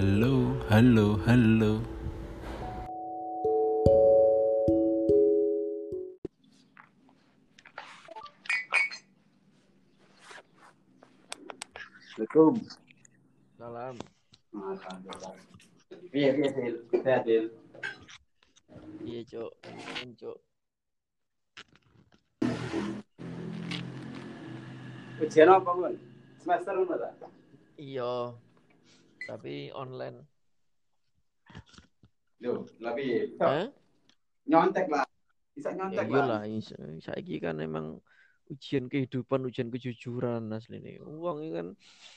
Halo, halo, halo. Assalamualaikum. Salam. Alhamdulillah. Iya, iya. Sehat, Dil. Iya, Cuk. Amin, Cuk. Ujian apa, Bun? Semester ta? Iya. Tapi online. Loh, lebih Hah? nyontek lah. Bisa Ya nyontek lah. saiki kan emang ujian kehidupan, ujian kejujuran asli nih. Uang ini kan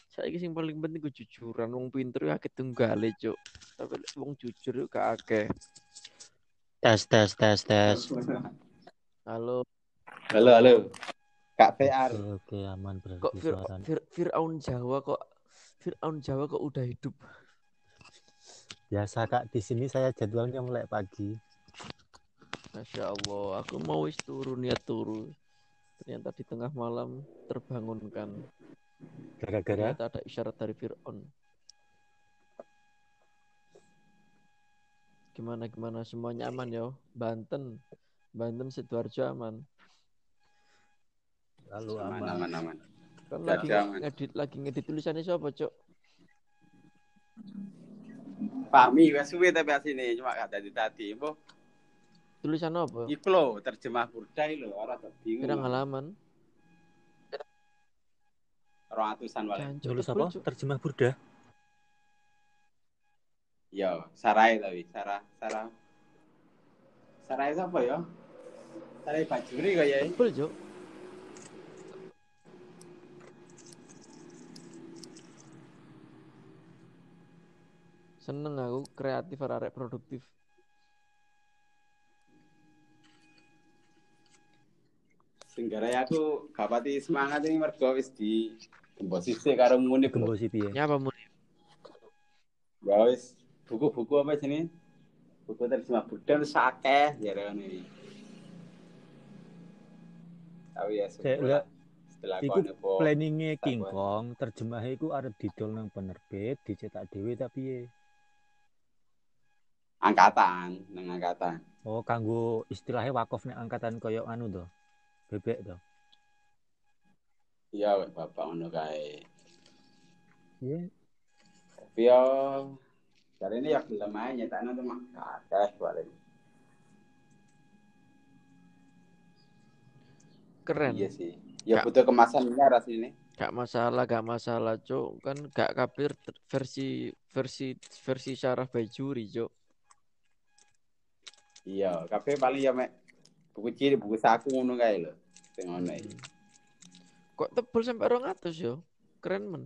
saiki sing paling penting kejujuran. Wong pinter ya akeh tunggale, Cuk. Tapi wong jujur yo gak akeh. Tes tes tes tes. Halo, Halo, halo. Kak PR. Oke aman berarti kok Fir. Fir Firaun Jawa kok Firaun Jawa kok udah hidup? Biasa kak di sini saya jadwalnya mulai pagi. Masya Allah, aku mau wis turu niat turu. Ternyata di tengah malam terbangunkan. Gara-gara Ternyata ada isyarat dari Fir'aun. Gimana gimana semuanya aman ya? Banten, Banten Sidoarjo aman. lalu Aman, aman. aman, aman. Kan Gak lagi ngedit lagi ngedit tulisannya siapa, Cok? Pak Mi, wes suwe tapi asine cuma gak tadi tadi. Mbok Tulisan apa? iku lho terjemah burdai lho, ora tak bingung. Pirang halaman? Ratusan wae. Tebel, apa? Terjemah Burda. Yo, Sarai tapi, Sarah, Sarah. Sarai siapa ya? Sarai Bajuri kaya ya. Tebel, Cok. Seneng aku kreatif arek produktif. Singgarai aku gak pati semangat ini mergo wis di komposisi karo muni Gembo si piye? Nyapa mu? Ya wis buku-buku apa sini? Buku terjemah Buddha wis akeh ya ini. Tapi ya setelah Iku Planningnya King. Kong, terjemahnya iku arep didol nang penerbit, dicetak dhewe tapi piye? Angkatan, nang angkatan. Oh, kanggo istilahnya wakaf nek angkatan koyo anu to. Bebek to. Iya bapak ngono kae. Iya. Tapi yo kali ini ya gelem ae nyetakno tuh mah akeh paling. Keren. Iya sih. Ya Gak- butuh kemasan ras ini. Gak masalah, gak masalah, Cok. Kan gak kapir versi versi versi syarah Bajuri, Cok. Iya, kabeh paling ya mek buku cilik, buku saku ngono kae lho. Sing ngono iki. Kok tebel sampai 200 yo? Keren men.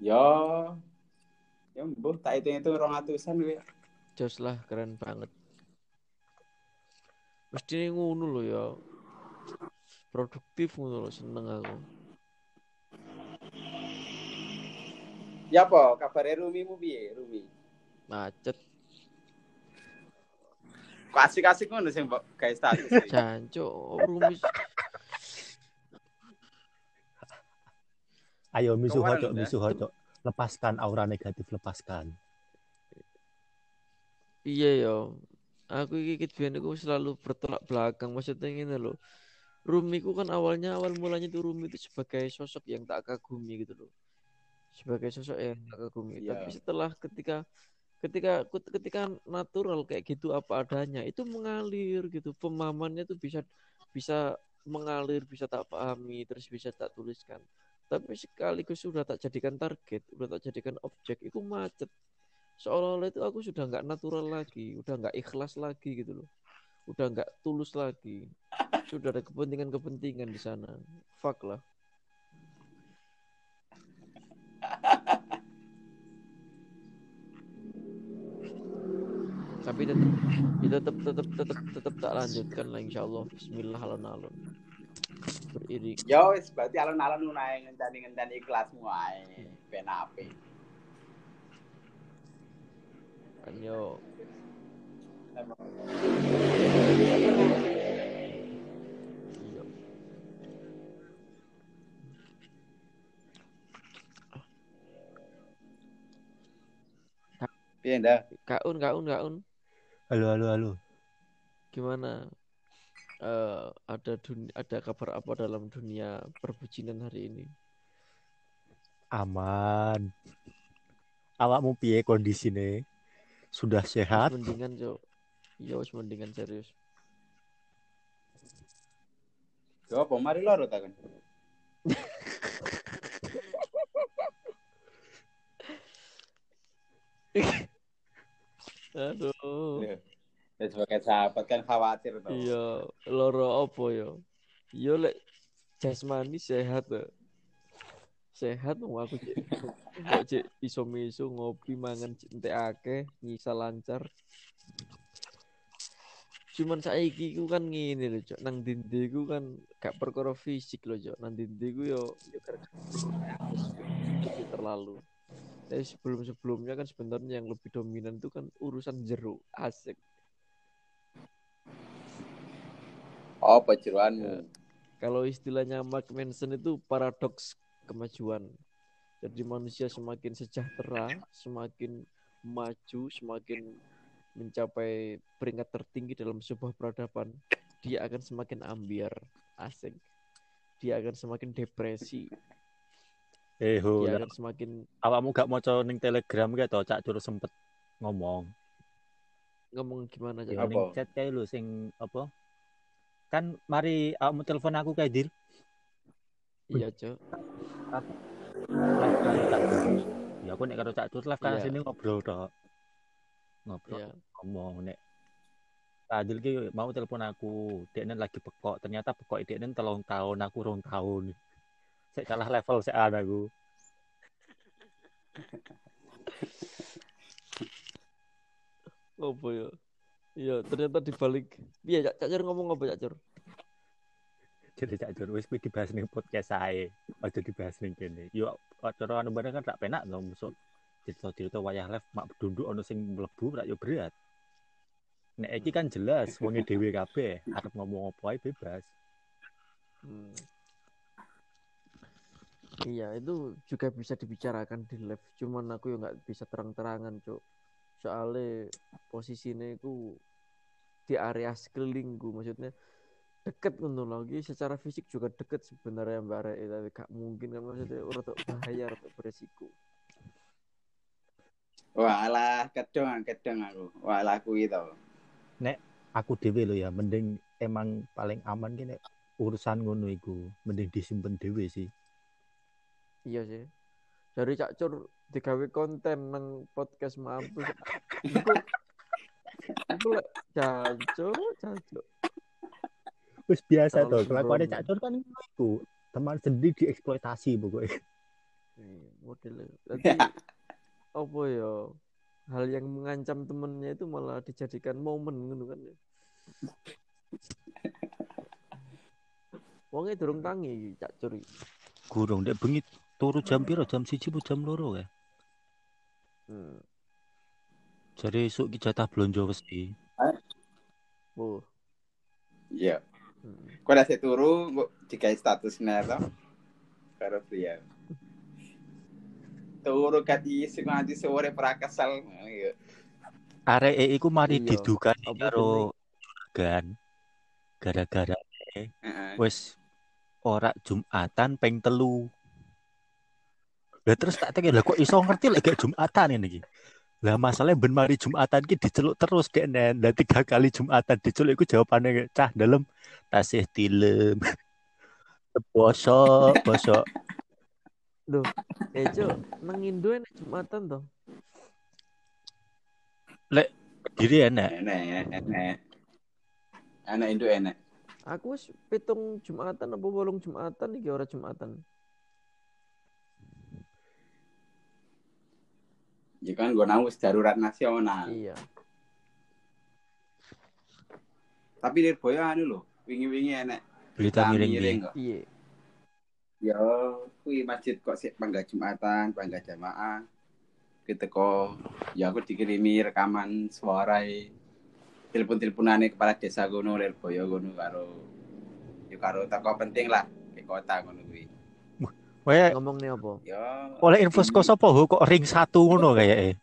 Yo. Ya mbuh tak hitung-hitung 200-an kuwi. Jos lah, keren banget. Mesti ngono lho ya. Produktif ngono lho, seneng aku. Ya apa kabare Rumimu piye, Rumi? Macet, asik-asik ngono sing mbok gawe status. jancuk, rumis. Ayo misuh Kemarin hocok, udah. misuh hocok. Lepaskan aura negatif, lepaskan. Iya yo. Aku iki biyen iku selalu bertolak belakang maksudnya ngene lho. Rumi ku kan awalnya awal mulanya tuh Rumi itu sebagai sosok yang tak kagumi gitu loh. Sebagai sosok yang tak kagumi. Iya. Tapi setelah ketika ketika ketika natural kayak gitu apa adanya itu mengalir gitu. Pemahamannya tuh bisa bisa mengalir, bisa tak pahami, terus bisa tak tuliskan. Tapi sekaligus sudah tak jadikan target, sudah tak jadikan objek, itu macet seolah-olah itu aku sudah nggak natural lagi, udah nggak ikhlas lagi gitu loh, udah nggak tulus lagi, sudah ada kepentingan-kepentingan di sana, fuck lah. Tapi tetap, ya tetap, tetap, tetap, tetap tak lanjutkan lah insya Allah. Bismillah alon-alon. Beriring. Ya wis berarti alon-alon ngono ae ngenteni-ngenteni kelasmu ae. Ben apik. Kan yo. Iya. Piye ndak? Kaun, kaun, kaun. Halo, halo, halo. Gimana? Eh, ada dunia, ada kabar apa dalam dunia perbucinan hari ini? Aman. Awakmu piye kondisine? Sudah sehat? mendingan, Cok. Iya, wis mendingan serius. Yo apa mari loro ta kan? Aduh. Ya sebagai sahabat kan khawatir toh. Iya, loro apa ya? Yo lek jasmani sehat tuh. Sehat wong aku cek. Kok cek iso-miso ngopi mangan cek entek akeh, nyisa lancar. Cuman saiki ku kan ngene lho, Cok. Nang dindi ku kan gak perkara fisik lho, Cok. Nang dindi ku yo yo terlalu. Tapi sebelum-sebelumnya kan sebenarnya yang lebih dominan itu kan urusan jero, asik. Apa jeroanmu? Kalau istilahnya Mark Manson itu paradoks kemajuan. Jadi manusia semakin sejahtera, semakin maju, semakin mencapai peringkat tertinggi dalam sebuah peradaban, dia akan semakin ambiar, asik. Dia akan semakin depresi, Eh, ho, lah. akan semakin awakmu gak maca ning Telegram kae to, Cak Cur sempet ngomong. ngomong gimana aja. Ya Apa? ning chat kae lho sing apa? Kan mari awakmu telepon aku kae, Dir. Iya, Cok. Cak. Ya aku nek karo Cak Cur live kan Iya. sini ngobrol tok. Ngobrol Iya. ngomong nek Adil ki mau telepon aku, dia lagi pekok. Ternyata pekok dia telung tahun, aku rong tahun. Saya salah level saya aku. Apa ya? Iya, ternyata dibalik. Iya, Cak Cur ngomong apa, Cak Cur? Jadi Cak Jur wis kuwi dibahas ning podcast saya. Aja dibahas ning kene. Yo cara anu bareng kan tak penak to musuh. Cerita-cerita wayah live mak dunduk ono sing mlebu rak yo berat. Nek iki kan jelas wonge dhewe kabeh arep ngomong apa ae bebas. Hmm. Iya, itu juga bisa dibicarakan di live. Cuman aku ya nggak bisa terang-terangan, Cuk. Soalnya posisinya itu di area sekelilingku, maksudnya deket lagi secara fisik juga deket sebenarnya Mbak Rek, tapi gak mungkin kan maksudnya rada bahaya, rada beresiko. Walah, kedong kedong aku. Walah kuwi to. Aku dhewe lho ya mending emang paling aman ki nek urusan ngono iku mending disimpen dhewe sih. Iya sih. Dari Cak Cur digawe konten nang podcast mampus. Iku iku lek jancuk, jancuk. Wis biasa to, kelakuane. Cak Jur kan iku. Teman sendiri dieksploitasi pokoknya. Iya, modelnya. Jadi apa ya? Hal yang mengancam temennya itu malah dijadikan momen ngono kan ya. Wonge durung tangi Cak Curi. Gurung dek bengi turu jam piro? Jam 1 bu jam loro kae. Hmm. Jare esuk ki jatah blonjo mesti. Oh. Iya. Hmm. Kok ada sik turu kok digawe statusnya to. Karo pria. Turu kat isi nganti sore pra kesel. Iya. Arek iku mari Iya. didukan karo juragan. Gara-gara Heeh. wis ora Jumatan peng telu. Lah terus tak tanya lah kok iso ngerti lek gak Jumatan ini iki. Lah masalahnya ben mari Jumatan ki diceluk terus dek nen. Lah tiga kali Jumatan diceluk iku jawabannya cah dalam tasih tilem. Poso, poso. Eh, Cuk, nang Indo enek Jumatan toh. Diri enak. Enek, enek. Anak Indo enek. Aku wis pitung Jumatan apa wolung Jumatan iki ora Jumatan. Ya kan gue wis darurat nasional. Iya. Tapi Lirboyo anu lho, wingi-wingi enek Berita miring miring ki. kok. Iya. Ya, kuwi masjid kok sik bangga Jumatan, bangga jamaah. Gitu kok. Ya aku dikirimi rekaman suara telepon-teleponane kepala desa ngono Lirboyo ngono karo ya karo toko penting lah ke kota ngono kuwi. Wae Ngomong nih apa? Ya oleh info saka sapa kok ring satu ngono kayak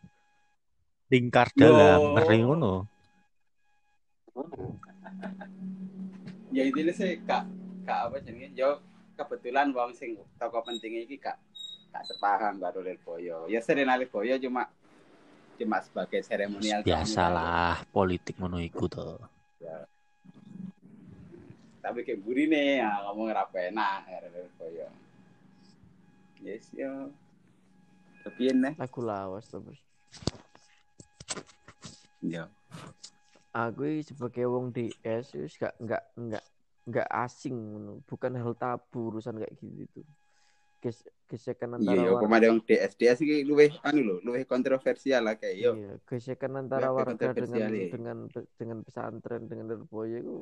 lingkar Yo. dalam ngeri ngono. Ya intinya sih kak kak apa jenenge yo kebetulan wong sing toko penting iki kak kak sepaham baru Lirboyo. Ya sering Lirboyo cuma cuma sebagai seremonial. Biasalah politik ngono iku to. Tapi kayak buri nih ya ngomong ra enak Lirboyo. Yes yo. Tapi nih. Lagu lawas terus. Yo. Aku iki sebagai wong DS wis gak nggak nggak nggak asing bukan hal tabu urusan kayak gitu itu. Ges gesekan antara Iya, yo warga- pemade wong DS DS iki luwih anu lho, luwih kontroversial lah kayak yo. Iya, gesekan antara Luwih warga dengan iya. dengan dengan pesantren dengan Lirboyo itu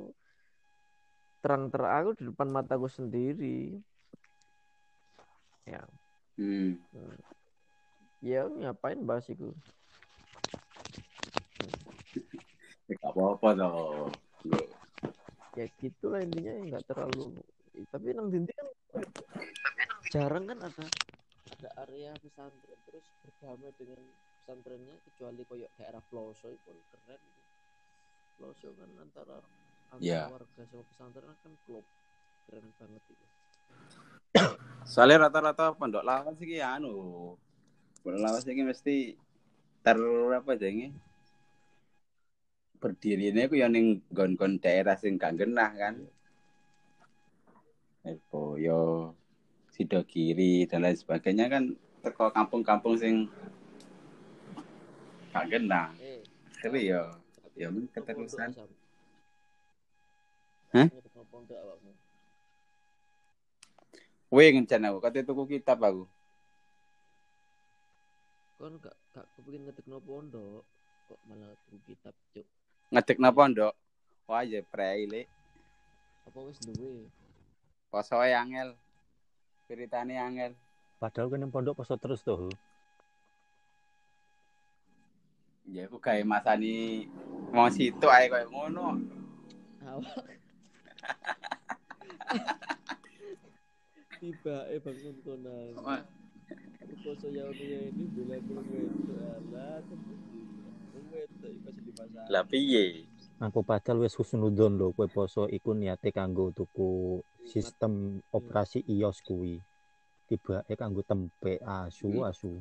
terang terang aku di depan mataku sendiri. Ya, Hmm. ya ngapain bahas itu? Ya, Gak apa-apa. Loh. Ya gitulah intinya nggak terlalu. Tapi nang dindi kan jarang kan ada ada area pesantren terus berdamai dengan pesantrennya kecuali koyok daerah Ploso itu keren itu. Ploso kan antara antara Ya. warga sama pesantren kan klub keren banget itu. Soalnya rata-rata pondok lawas iki anu. Pondok lawas iki mesti ter apa jenenge? Berdirinya ku ya ning gon-gon daerah sing gak genah kan. Boyo, Sido Kiri dan lain sebagainya kan teko kampung-kampung sing gak genah. Eh, Akhirnya ya ya men Pondok keterusan. Hah? Pondok. Wih ngencan aku, kate tuku kitab aku. Kon gak gak kepengin ngetekno pondok kok malah tuku kitab cuk. Ngedek napa ndok? Wah ya preile. Apa wis duwe? Posoe angel. Ceritane angel. Padahal kan yang pondok poso terus tuh. Ya aku gawe masani mau situ ae koyo ngono. Awak. Tiba eh bangun konan. Poso ya ini itu alat. Belum itu masih di pasar. Lah piye? Aku padahal wis husnudon lho kowe poso iku niate kanggo tuku sistem operasi iOS kuwi. Tibake kanggo tempe asu Hmm. asu.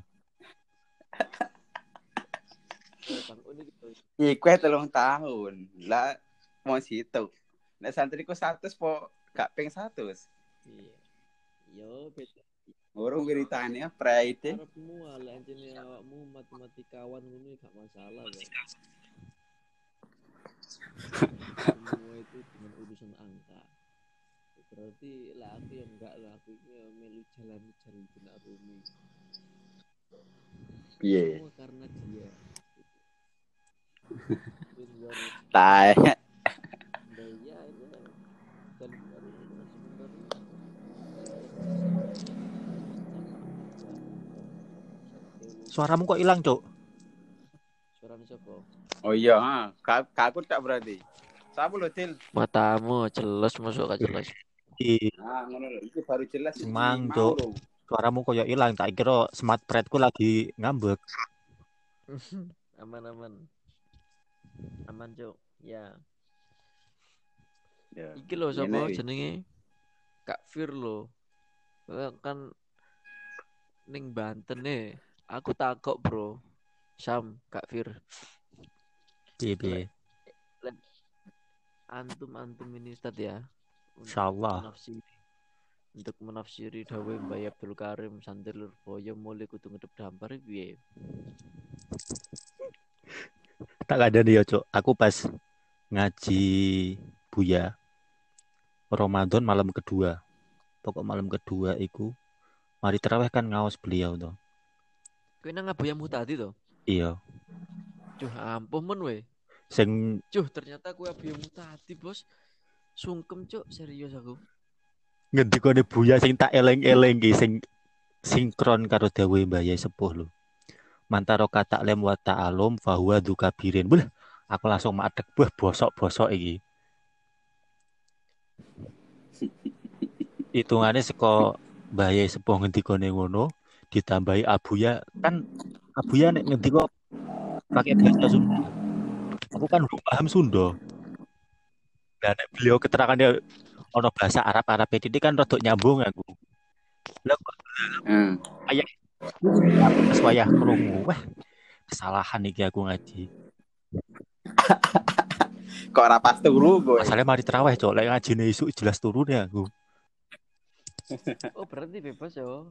Iku telung tahun. Lah mau situ. Nek santriku 100 po gak ping 100. Iya. Yo beda. Urung wiritane praite. Karepmu ala anjene awakmu matematikawan ngono gak masalah kok. Semua itu dengan urusan angka. Berarti lah aku yang enggak lah aku ini ya melu jalan jalan benar rumi. Piye? Semua karena dia. Di luar Tae. daya itu dan baru sebenarnya Suaramu kok hilang, Cuk? Suaranya siapa? Oh iya, ha. Ka aku tak berarti. Sapa lho, Til? Matamu jelas masuk gak jelas. Ih, Ah, ngono lho. Iki baru jelas Mau Cuk. Suaramu koyo hilang. Tak kira smart threadku lagi ngambek. aman aman. Aman, Cuk. Ya. Ya. Iki lho sapa jenenge? Kak Fir lho. Eh, Kan ning Banten nih. Aku takok, Bro. Sam, Kak Fir. Piye piye. Antum-antum ini Ustaz ya. Insyaallah. untuk menafsiri dawuh Mbah Abdul Karim Santir Lurboyo mulai kudu ngedep dampar piye? Tak ada nih ya. Aku pas ngaji Buya Ramadan malam kedua. Pokok malam kedua iku mari terawih kan ngaos beliau tuh. Kowe nang ngaboyamu tadi to? Iya. Cuh, ampun men we. Sing Cuh, ternyata kowe abiyamu tadi, Bos. Sungkem, Cuk, serius aku. ngendikane Buya sing tak eleng-eleng ki sing sinkron karo dawuhe Mbah Yai Sepuh lho. Mantaro kata lem wa ta'alum fahuwa dzukabirin. Beuh, aku langsung madeg buh bosok-bosok iki. Hitungane saka Mbah Yai Sepuh ngendikane ngono ditambahi Abuya kan Abuya nek ngendika pakai bahasa Sunda. Aku kan belum paham Sunda. Dan nek beliau keterangannya ono bahasa Arab Arab ini kan rodok nyambung aku. Lah kok Hmm. pas wayah krungu, wah kesalahan iki aku ngaji. Kok ora pas turu gue. Masalahnya mari terawih cok, lek ngajine isuk jelas turun ya aku. Oh berarti bebas yo.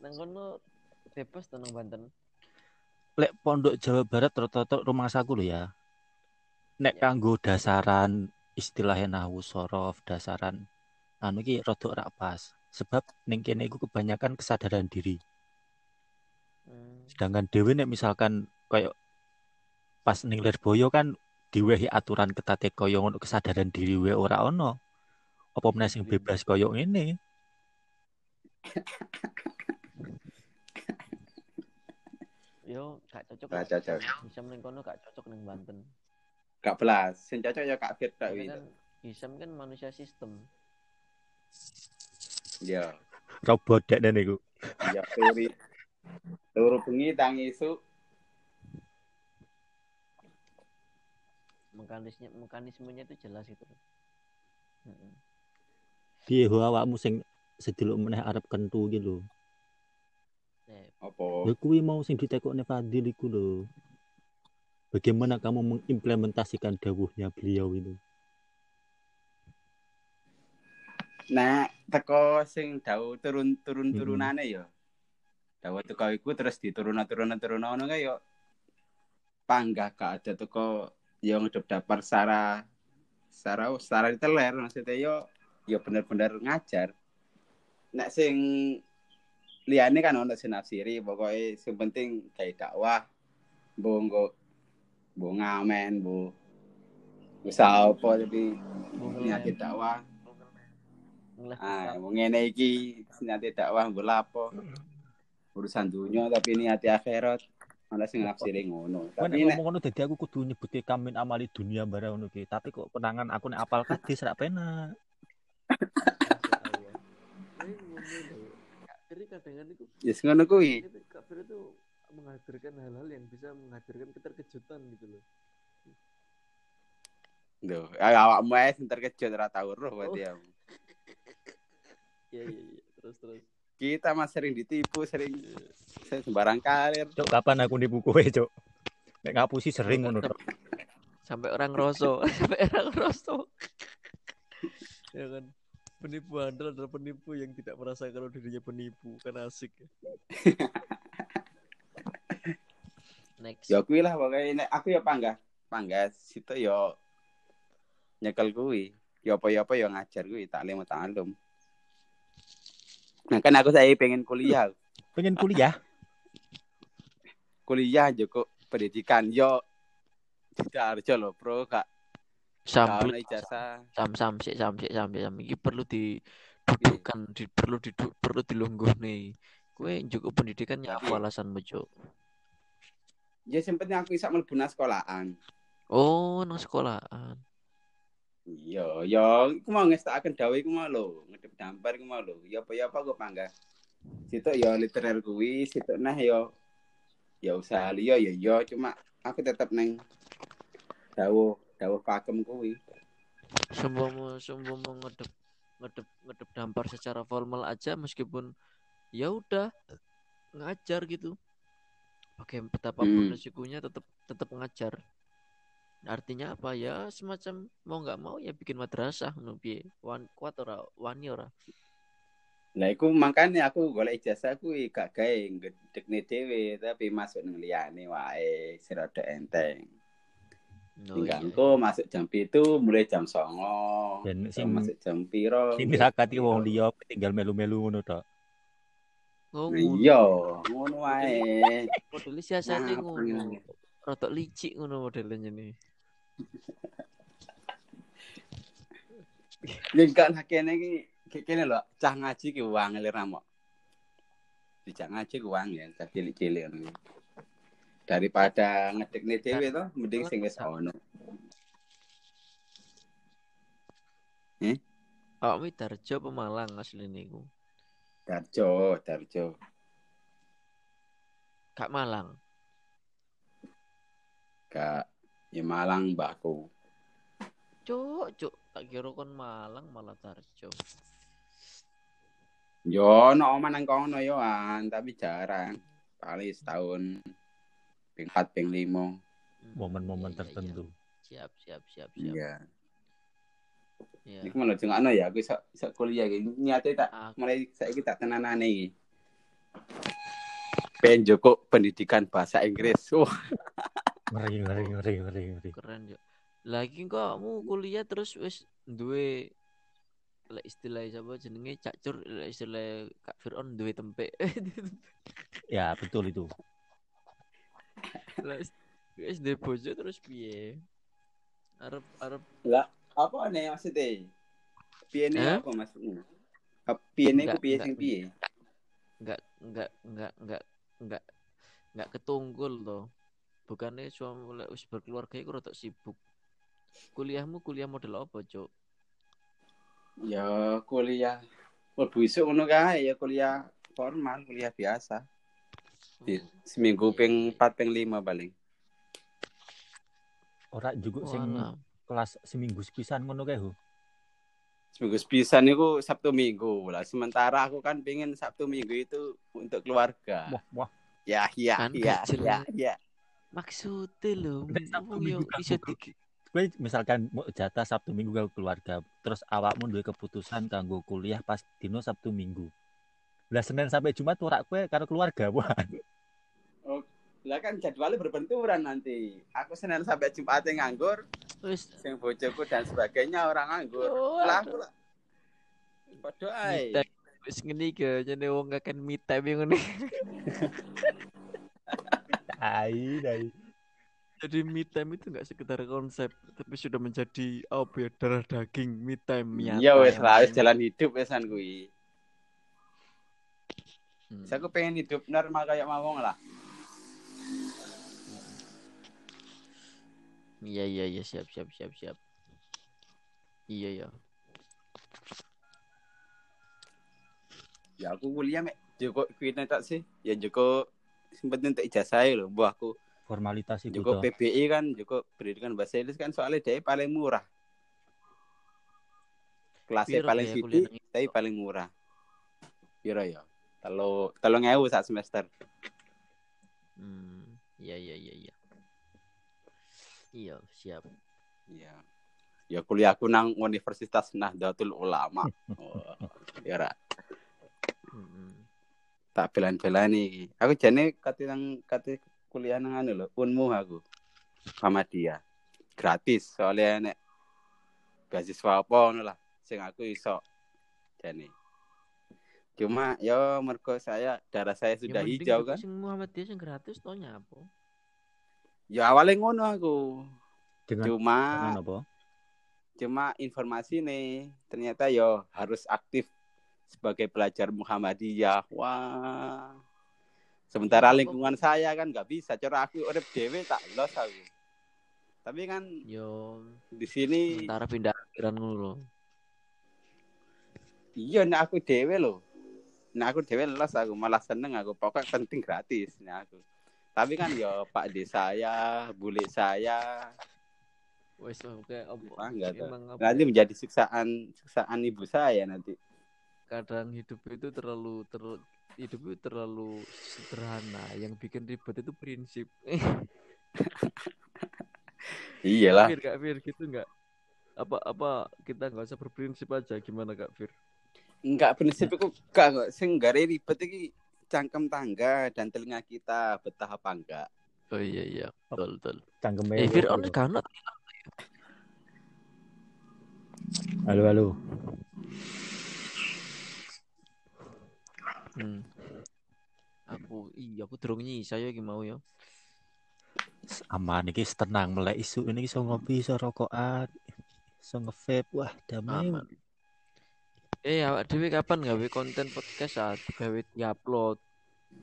Nang kono bebas to nang Banten. Lek pondok Jawa Barat rata-rata rumah saku lho ya. Nek Ya. kanggo dasaran istilahnya nahwu sorof, dasaran anu iki rodok rak pas. Sebab ning kene iku kebanyakan kesadaran diri. Hmm. Sedangkan dhewe nek misalkan kayak pas ning Lirboyo kan diwehi aturan ketate kaya ngono kesadaran diri we ora ono. Apa meneh sing bebas kaya ngene? Yo gak cocok. Gak cocok. Hisam ning kono gak cocok ning Banten. Gak belas. Sing cocok ya Kak Fir tak gitu. kan Hisam kan manusia sistem. Ya. Robot dek niku. Ya turi. Turu bengi tangi isu. Mekanisme mekanismenya itu jelas gitu. Mm-mm. Piye awakmu sing sedelok meneh arep kentu. Ya, Apa? Ya kuwi mau sing ditekokne Fadil iku lho. Bagaimana kamu mengimplementasikan dawuhnya beliau itu? Nah, teko sing dawuh turun turun Mm-mm. turunane ya. Dawuh teko iku terus diturun turun turun ngono kae yo. Panggah gak ada teko yo ngedep dapar secara secara secara diteler maksudnya yo yo bener-bener ngajar. Nek sing liyane kan ono sing nafsiri pokoknya sing penting kayak dakwah mbok nggo mbok ngamen mbok usaha apa tapi niate dakwah Ah, ngene iki niate dakwah mbok lapo. Urusan dunia tapi niate akhirat. Ana sing nafsire ngono. Tapi nek ngono dadi aku kudu nyebuti kamin amali dunia barang ngono ki. Tapi kok penangan aku nek apal kadis rak penak. Masya Allah. Ini ngomong loh. Kak Firi kadang itu yes ngono kuwi. Firi itu menghadirkan hal-hal yang bisa menghadirkan keterkejutan gitu loh. Lho, awakmu ae sing terkejut ora tau roh berarti ya. Iya iya iya. Terus terus. Kita mah sering ditipu, sering sembarang kalir. Cok kapan aku nipu kowe, Cok? Nek ngapusi sering ngono tok. Sampai orang rosso, sampai orang rosso. ya kan. Penipu handal adalah penipu yang tidak merasa kalau dirinya penipu kan asik. ya. Next. Ya kuwi lah pokoke nek aku ya panggah. Panggah situ ya nyekel kuwi. Ya apa ya apa ya ngajar kuwi taklim ta'allum. Nah kan aku saya pengen kuliah. Pengen kuliah? kuliah Joko pendidikan yo tidak harus loh bro kak Ijazah. Sam sam sik sam sik sam sam iki perlu didudukkan di, perlu didu, perlu dilungguh nih kue cukup pendidikannya apa Tapi- alasan bejo ya sempetnya aku bisa mlebu nang sekolahan. Oh nang sekolahan. Iya yo aku mau ngestakaken dawuh iku mau lho. Ngedep dampar iku mau lho. Ya apa ya apa gue panggah? Situ yo literer kuwi situ nah yo ya usaha liya ya yo cuma aku tetap neng dawuh dawuh pakem kuwi. Sembromo sembromo ngedep ngedep ngedep dampar secara formal aja meskipun ya udah ngajar gitu. Pakai betapapun Hmm. resikonya tetap tetap ngajar. Artinya apa? Ya semacam mau nggak mau ya bikin madrasah ngono piye? Wan kuat ora? Wani ora? Lah iku makanya aku golek ijazah kuwi gak gawe ngedekne dhewe tapi masuk nang liyane wae serada enteng. Oh, Tinggal iya. masuk jam itu mulai jam songo. Dan Sing masuk jam piro? sing dirakati wong liya tinggal melu-melu ngono tok. Oh, Nah, ngono. Iya, ngono wae. Modelnya siasatnya Nah, ngono. Rotok licik ngono modelnya nih. Yen gak lah kene iki ki- kene lho, cah ngaji ki wong elir ramok. Dijak ngaji ku wong ya, cah cilik-cilik ngono. Daripada ngedekne dhewe to, mending sing wis ono. Oh, mi Darjo Pemalang asli niku. Darjo, Darjo. Kak Malang. Kak, ya Malang mbakku. Cuk, cuk, tak kira kon Malang malah Tarjo. Yo, no oma nang kono yo an, tapi jarang. Paling setahun. Ping 4, ping 5. Hmm, momen-momen iya, iya, tertentu. Siap, siap, siap, siap. Iya. Iya. Iku malah jengakno ya, aku iso iso kuliah iki. Niate tak mulai saiki tak tenanane iki. Pengen joko pendidikan bahasa Inggris. Wah, Ngeri ngeri ngeri ngeri ngeri. keren yo. Lagi kok kamu kuliah terus wis duwe lek istilah siapa jenenge cacur lek istilah Kak Fir'aun duwe tempe. Ya betul itu. Wis duwe bojo terus piye? Arep arep lah apa nih maksudnya? Piye nih apa maksudnya? Piye nih piye enggak. sing piye? enggak enggak enggak enggak enggak enggak ketunggul toh. Bukannya suami lek wis berkeluarga iku rada sibuk. Kuliahmu kuliah model apa, Cuk? Ya kuliah. Mlebu isuk ngono kae ya kuliah formal, kuliah biasa. Di, seminggu ping iya. 4 ping 5 paling. Ora juga sing kelas seminggu sepisan ngono kae. Seminggu sepisan itu Sabtu Minggu lah. Sementara aku kan pengen Sabtu Minggu itu untuk keluarga. Wah, wah. Ya, ya, Kan ya, ya, ya. Maksudnya gugur. di Kowe misalkan mau jatah Sabtu Minggu karo keluarga, terus awakmu duwe keputusan kanggo kuliah pas dino Sabtu Minggu. Lah Senin sampai Jumat ora kowe karo keluarga, wah. Lah kan jadwalnya berbenturan nanti. Aku Senin sampai Jumat nganggur, wis sing bojoku dan sebagainya orang nganggur. Oh, Lah aku lah. Padha ae. wis ngene iki jane wong akan me time yang ngene. Ai, dai. Jadi me time itu enggak sekedar konsep, tapi sudah menjadi apa ya darah daging me time nyata. Ya yang lah, penting. jalan hidup wesan kuwi. Hmm. Saya aku pengen hidup normal kayak mawong lah. Iya iya iya siap siap siap siap. Iya ya. Ya aku kuliah mek Joko kuwi tak sih. Ya Joko sempet untuk ijazah lho, mbah aku. Formalitas iku Joko. PBI kan, Joko pendidikan bahasa Inggris kan soalnya dia paling murah. Kelasnya paling nang tapi paling murah. Piro ya? Telo telung ewu sak semester. Hmm. Iya iya iya iya. Iya siap. Iya. Ya kuliahku nang Universitas Nahdlatul Ulama. Oh, ya ra. Hmm. tak belan-belan iki. Aku jane kate nang kate kuliah nang anu lho, Unmu aku. Muhammadiyah. Gratis soalnya nek beasiswa apa ngono lah sing aku iso jane. Cuma ya mergo saya darah saya sudah Ya, hijau kan. Sing Muhammadiyah sing gratis to nyapo. Ya awalnya ngono aku. Dengan Cuma dengan apa? cuma informasi nih ternyata yo harus aktif sebagai pelajar Muhammadiyah. Wah. Sementara lingkungan saya kan nggak bisa. Cara aku urip dhewe tak los aku. Tapi kan Yo di sini sementara pindah pikiran ngono iya nek aku dhewe loh. Nek aku dhewe los aku malah seneng aku. Pokok penting gratis nek aku. Tapi kan yo Pak D saya, bule saya, Wes oke? Nanti menjadi siksaan siksaan ibu saya nanti. kadang hidup itu terlalu ter hidup itu terlalu sederhana. Yang bikin ribet itu prinsip. Iyalah. Fir kak Fir gitu nggak? Apa apa kita nggak usah berprinsip aja. Gimana kak Fir Enggak prinsip itu enggak kok. Sing gare ribet iki cangkem tangga dan telinga kita betah apa enggak. oh iya iya betul betul Cangkeme. eh Fir on halo. kanot Halo halo. hmm. aku iya aku durung nyisa ya iki mau ya Aman iki tenang melek isu ini iso ngopi iso rokokan. Iso nge-vape. Wah, damai. aman eh awak dewe kapan gawe konten podcast saat gawe diupload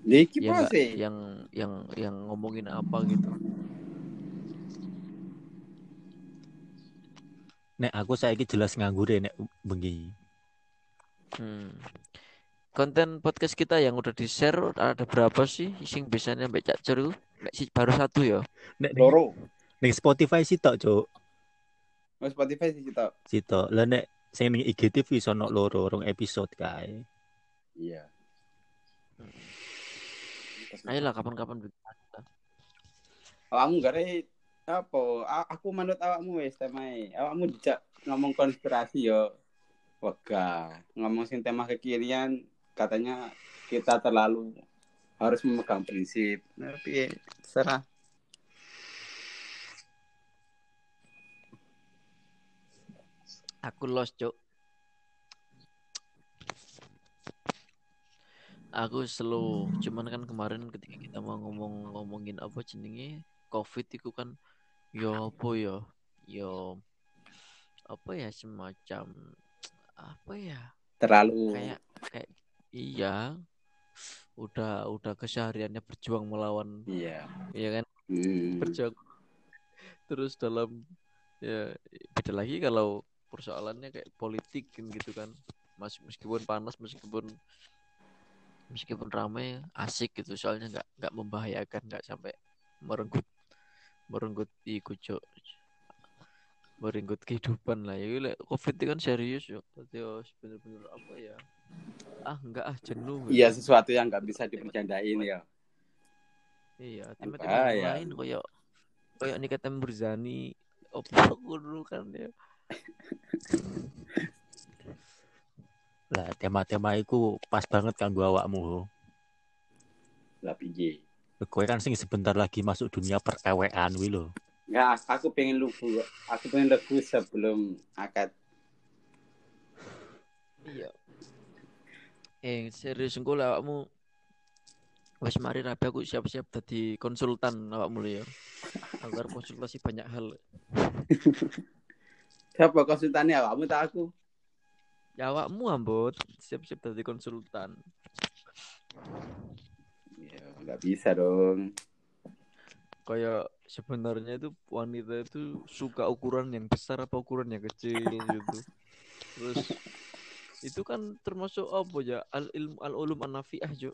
Niki ya sih? yang yang yang ngomongin apa gitu Nek aku saiki jelas nganggur nek bengi. Hmm. Konten podcast kita yang udah di-share ada berapa sih? Sing biasanya sampai Cak? Nek sih baru satu ya. Nek Loro. Ning Spotify sih tok, Cuk. Oh, Spotify sih kita. Sitok. Lah nek sing ning IGTV sono loro rong episode kae. Iya. Ayolah kapan-kapan. Awakmu gare apa? A- Aku manut awakmu wis temae. Awakmu dijak ngomong konspirasi yo. Wega, ngomong sing tema kekinian katanya kita terlalu harus memegang prinsip. Nah, piye? Serah. Aku lost, Cuk. Aku slow, cuman kan kemarin ketika kita mau ngomong ngomongin apa jenenge COVID itu kan yo apa ya? Yo apa ya semacam apa ya? Terlalu Kayak kayak iya udah udah kesehariannya berjuang melawan iya. ya kan Hmm. berjuang terus dalam ya beda lagi kalau persoalannya kayak politik kan gitu kan. Mas, meskipun panas meskipun meskipun ramai asik gitu. Soalnya nggak nggak membahayakan nggak sampai merenggut merenggut cok merenggut kehidupan lah. Ya covid itu kan serius yo bener-bener apa ya? Ah enggak ah jenuh Iya sesuatu yang nggak bisa dipercandain ya. Iya, tiba-tiba lain koyo koyo Nikita Mirzani opo kudu kan ya. Lah tema-tema iku pas banget kan gua awakmu. Lah piye? Kowe kan sing sebentar lagi masuk dunia perewean wi lho. Nggak, aku pengen lugu. Aku pengen lugu sebelum akad. Iya. Eh, serius engko lah awakmu wis mari rapi aku siap-siap dadi konsultan awakmu ya. Agar konsultasi banyak hal. Siapa konsultannya awakmu tak aku? Ya awakmu ambot siap-siap dadi konsultan. Ya, nggak bisa dong. Kayak sebenarnya itu wanita itu suka ukuran yang besar apa ukuran yang kecil gitu. Terus itu kan termasuk apa ya al ilmu al ulum an nafiah jo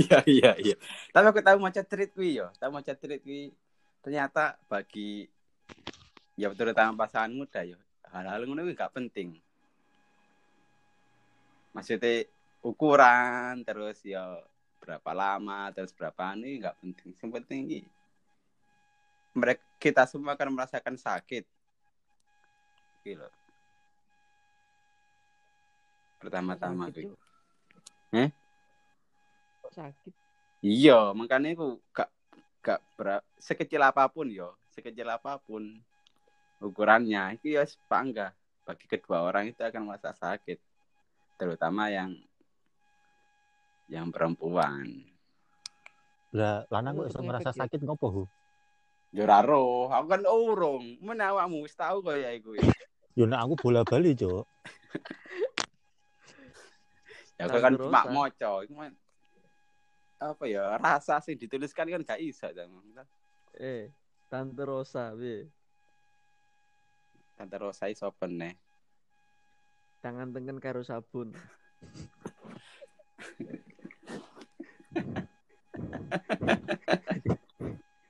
Iya iya iya. Tapi aku tahu maca treat yo. Tahu maca treat ternyata bagi ya terutama pasangan muda yo. Hal-hal ngono gak penting. Maksudnya ukuran terus ya berapa lama terus berapa ini nggak penting. Yang penting mereka kita semua akan merasakan sakit. Gitu. Pertama-tama. Jo. Eh? kok sakit Iya, makanya aku gak gak ber- sekecil apa pun yo, sekecil apa pun ukurannya itu ya bangga bagi kedua orang itu akan merasa sakit, terutama yang yang perempuan. Lah lanang Iya, kok iso merasa efek ya. sakit ngopo, Hu? Joraro, aku kan urung, awakmu wis tahu kok ya iku. Yo nek aku bola-bali, Cuk. Ya aku kan cuma moco, iku apa ya rasa sih dituliskan kan gak bisa eh tante Rosa be Tante Rosa iso nih. tangan tengen karo sabun.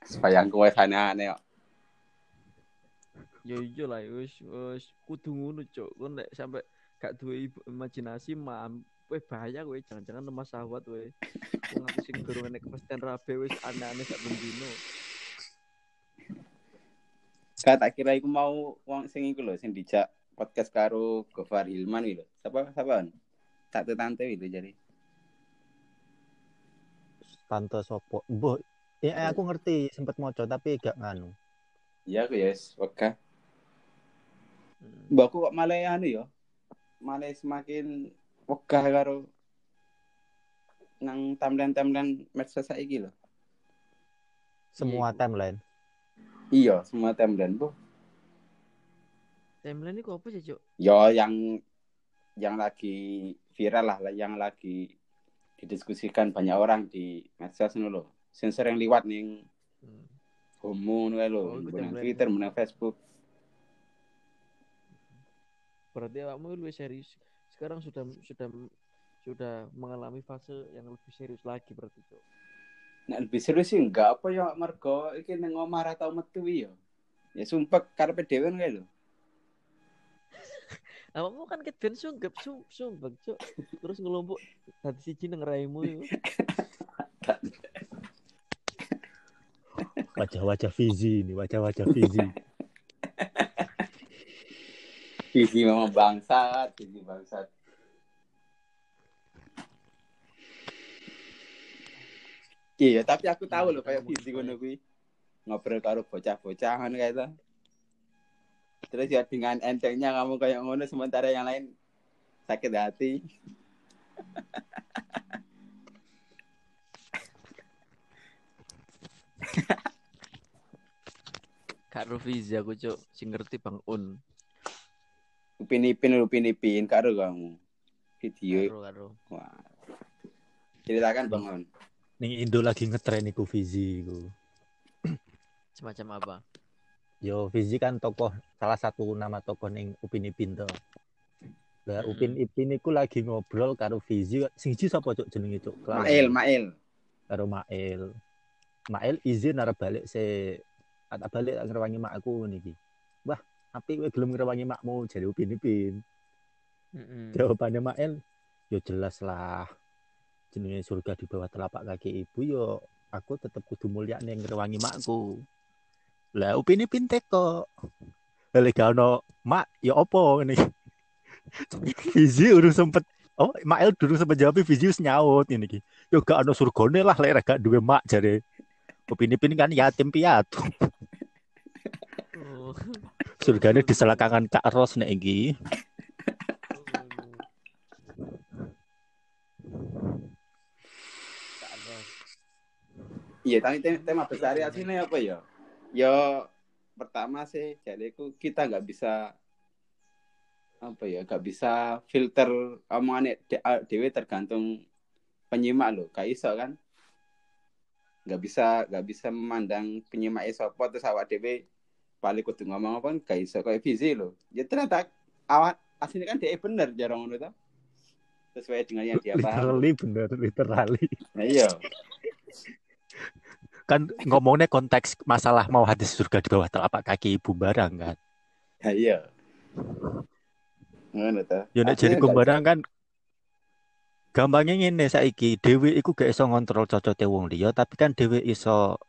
Supaya kowe aneh kok. ya iya lah wis wis. Kudu ngono cok kon nek sampai gak duwe imajinasi mam weh bahaya kowe. Jangan-jangan lemah sahwat weh. Wong aku sing durung nek kepastian rabe wis aneh-aneh sak bendino Saya tak kira iku mau wong sing iku lho sing dijak podcast karo Gofar Hilman iki lho. Siapa siapa? Tak tante itu jadi. Tante sopo? Mbok, ya aku ngerti sempet moco tapi gak nganu. Iya aku yes, wega. Hmm. Mbak aku kok malah anu ya. Malah semakin wegah karo nang timeline-timeline medsos saiki lho. Semua Iya. timeline. Iya, semua timeline bu. timeline ini apa sih cok Ya yang yang lagi viral lah, yang lagi didiskusikan banyak orang di medsos ngono lho. Sing sering liwat ning Hmm. homo ngono lho, Oh. Twitter, Facebook. berarti awakmu lebih serius sekarang sudah sudah sudah mengalami fase yang lebih serius lagi berarti cok Nek lebih serius sih enggak apa ya mergo iki ning omah ra tau metu ya. Ya sumpah karepe dhewe kae lho. Awakmu kan ket ben sunggep sum sumbek, Cuk. Terus ngelompok dadi siji nang raimu iku. Wajah-wajah Fizi ini, wajah-wajah Fizi. Visi memang bangsat, visi bangsat. Iya, tapi aku tahu loh kayak visi ngono kuwi. Ngobrol karo bocah-bocah kan kayak itu. Terus ya dengan entengnya kamu kayak ngono sementara yang lain sakit hati. Kak Rufizi aku, Cuk. Sing ngerti Bang Un. Upin ipin upin ipin karo kamu. Video. Karo karo. Wah. Ceritakan Bang On. Ning Indo lagi ngetren iku Fizi iku. Semacam apa? Yo Fizi kan tokoh salah satu nama tokoh ning Upin Ipin to. Lah Mm-mm. Upin Ipin iku lagi ngobrol karo Fizi, sing siji sapa cuk jenenge cuk? Mail, Mail. karo Mail. Mail izin arep balik se tak balik tak ngrewangi makku niki. Wah, apik kowe gelem ngrewangi makmu jare Upin Ipin. Mm-mm. Jawabannya Mael, yo jelas lah. Jenenge surga di bawah telapak kaki ibu yo aku tetep kudu mulia ning ngrewangi makku. Lah Upin Ipin teko. Lah gak ono mak ya opo ngene. Fizi urung sempet Oh, Mael dulu sempet jawab Fizi wis nyaut ini iki. Yo gak ono surgane lah lek gak duwe mak jare. Upin Ipin kan yatim piatu. Oh. Surgane di selakangan Kak Ros nek iki. Iya, tapi tem- tema besar aslinya apa ya? Ya pertama sih jadiku kita nggak bisa apa ya, nggak bisa filter omongan de- dewe tergantung penyimak loh, kayak iso kan? Nggak bisa nggak bisa memandang penyimak sopo terus awak dewe paling kudu ngomong apa gak iso kayak visi loh. Ya ternyata awak aslinya kan dia bener jarang ngono. Sesuai dengan yang dia paham. Literally bener, literally. Nah, iya. Kan ngomongnya konteks masalah mau hadis surga di bawah telapak kaki ibu barang kan. Nah, iya. Ngono ta. Ya nek jadi barang kan gampangnya ngene saiki dhewe iku gak iso ngontrol cocote wong liya tapi kan dhewe iso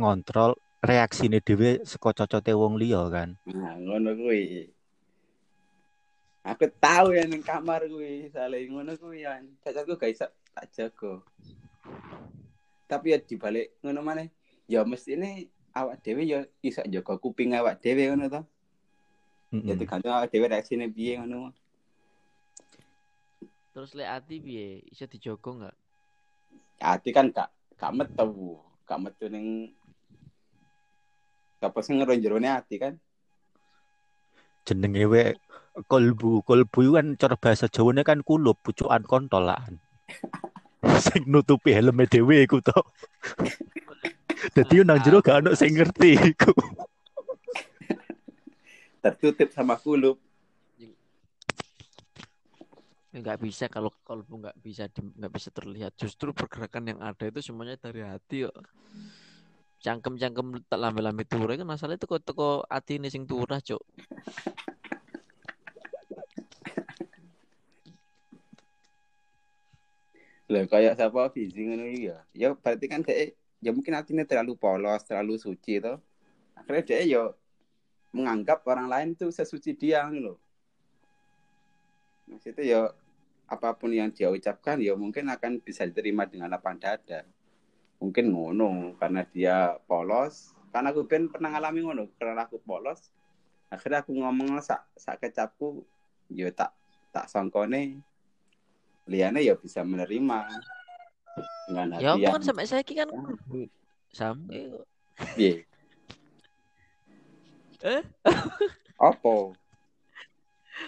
ngontrol reaksine dhewe saka cocote wong liya kan. Nah, ngono kuwi. Aku tahu ya ning kamar kuwi, saling ngono kuwi ya. Cacatku gak iso tak jago. Tapi ya dibalik ngono maneh, ya mesti ini awak dhewe ya iso jaga kuping awak dhewe ngono to. Ya Mm-mm. tergantung awak dhewe reaksine piye ngono. Terus lek ati piye? Iso dijogo enggak? Ati kan gak gak metu, gak metu ning Apa sing ngero jerone ati kan? Jenenge we kolbu, kolbu kan cara bahasa Jawane kan kulup, pucukan kontolan. sing nutupi helme dhewe iku to. Dadi nang jero gak ono sing ngerti iku. Tertutup sama kulup. Enggak bisa kalau kalbu enggak bisa enggak bisa terlihat. Justru pergerakan yang ada itu semuanya dari hati kok. Cangkem-cangkem tak lambe-lambe turah kan masalah itu kok teko ati ini sing turah, Cuk. Lah kayak siapa Fizi ngono ya. Ya berarti kan dia ya mungkin artinya terlalu polos, terlalu suci toh. Akhirnya dia ya menganggap orang lain itu sesuci dia loh. Maksudnya ya apa pun yang dia ucapkan ya mungkin akan bisa diterima dengan lapang dada. Mungkin ngono karena dia polos. Karena aku ben pernah ngalami ngono, karena aku polos. Akhirnya aku ngomong sak sak kecapku ya tak tak sangkone liane ya bisa menerima dengan hati Ya aku yang kan sampai saya kan sampai kok. piye. Eh? Apa?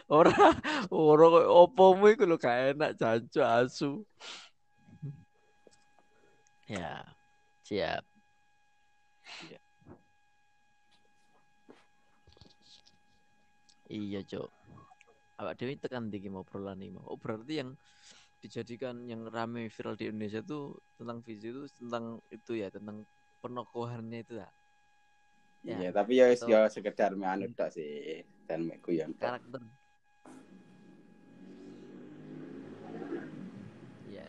Ora ora opomu iku lho gak enak jancu asu. Ya, siap. Iya, Cok. Awak dewi tekan ndi ki mau. Oh, berarti yang dijadikan yang rame viral di Indonesia itu tentang visi itu tentang itu ya, tentang penokohannya itu ya. Ya, Iya, tapi ya atau- ya sekedar anu sih. Dan me guyon tok. karakter ya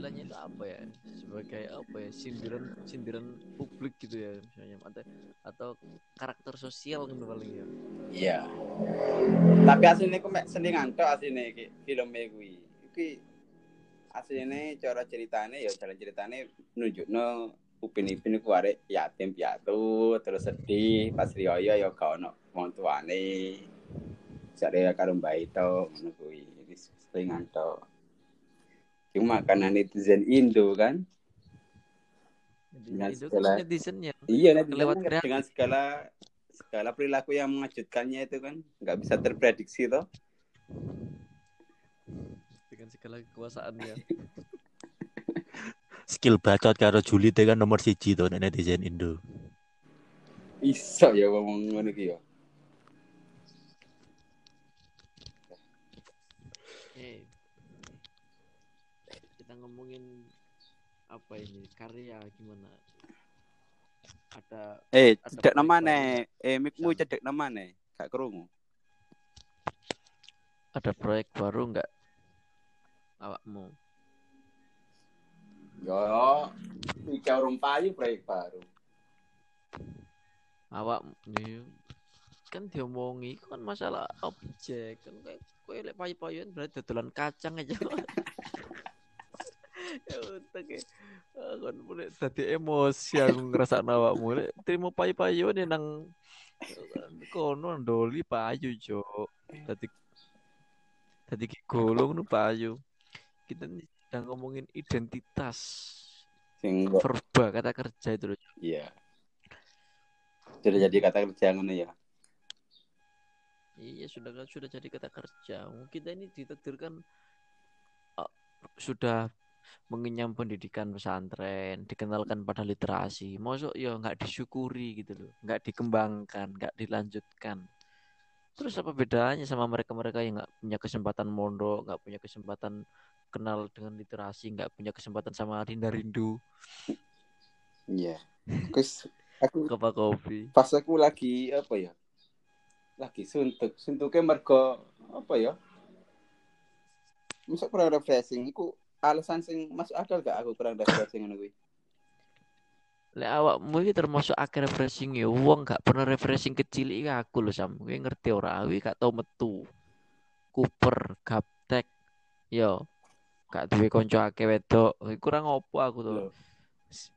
istilahnya itu apa ya sebagai apa ya sindiran sindiran publik gitu ya misalnya atau atau karakter sosial gitu paling ya Iya. Tapi aslinya aku mek selingan tok aslinya iki filme kuwi. Iki aslinya cara ceritane ya jalan ceritane nunjukno Upin Ipin iku arek yatim piatu terus sedih pas riyo ya gak ono wong tuane. Jare karo mbak itu ngono. Iki selingan tok. Cuma karena netizen Indo kan. Dengan itu segala- netizennya Iya, netizen Lewat kan dengan segala segala perilaku yang mengejutkannya itu kan nggak bisa terprediksi toh. dengan segala kekuasaannya Skill bacot karo Juli kan nomor siji tuh nek netizen Indo. Iso ya ngomong ngono ki ya. Eh, kita ngomongin apa ini karya gimana? Ada Eh, Ada cedek nama nih. Eh, mikmu cedek nama nih. Gak kerungu. ada proyek baru nggak awakmu? Yo, tiga orang payu proyek baru. Awak nih kan diomongi kan masalah objek kan kayak kowe lek payu-payuan berarti dodolan kacang aja. ya boleh tadi emosi aku ngerasa awakmu lek terima payu-payuan ya nang kono doli payu jo tadi tadi golong nu payu kita nih sedang ngomongin identitas Sing verba kata kerja itu loh iya. Sudah jadi kata kerja ngono ya. Iya sudah sudah jadi kata kerja. Kita ini ditakdirkan eh, sudah mengenyam pendidikan pesantren, dikenalkan pada literasi. Mosok ya nggak disyukuri gitu loh, nggak dikembangkan, nggak dilanjutkan. Terus apa bedanya sama mereka-mereka yang nggak punya kesempatan mondok, nggak punya kesempatan kenal dengan literasi, nggak punya kesempatan sama Rinda Rindu, Iya. Terus aku Kopa Kopi. pas aku lagi apa ya? Lagi suntuk. Suntuknya mergo apa ya? Masuk kurang refreshing. Iku alasan sing masuk akal gak aku kurang refreshing ngono kuwi. Lek awakmu iki termasuk akeh refreshing ya. Wong gak pernah refreshing kecil iki aku lho sam. Kowe ngerti ora? Aku iki gak tau metu. Cooper, gaptek. Yo. Gak duwe kanca akeh wedok. Kurang opo aku tuh. Loh.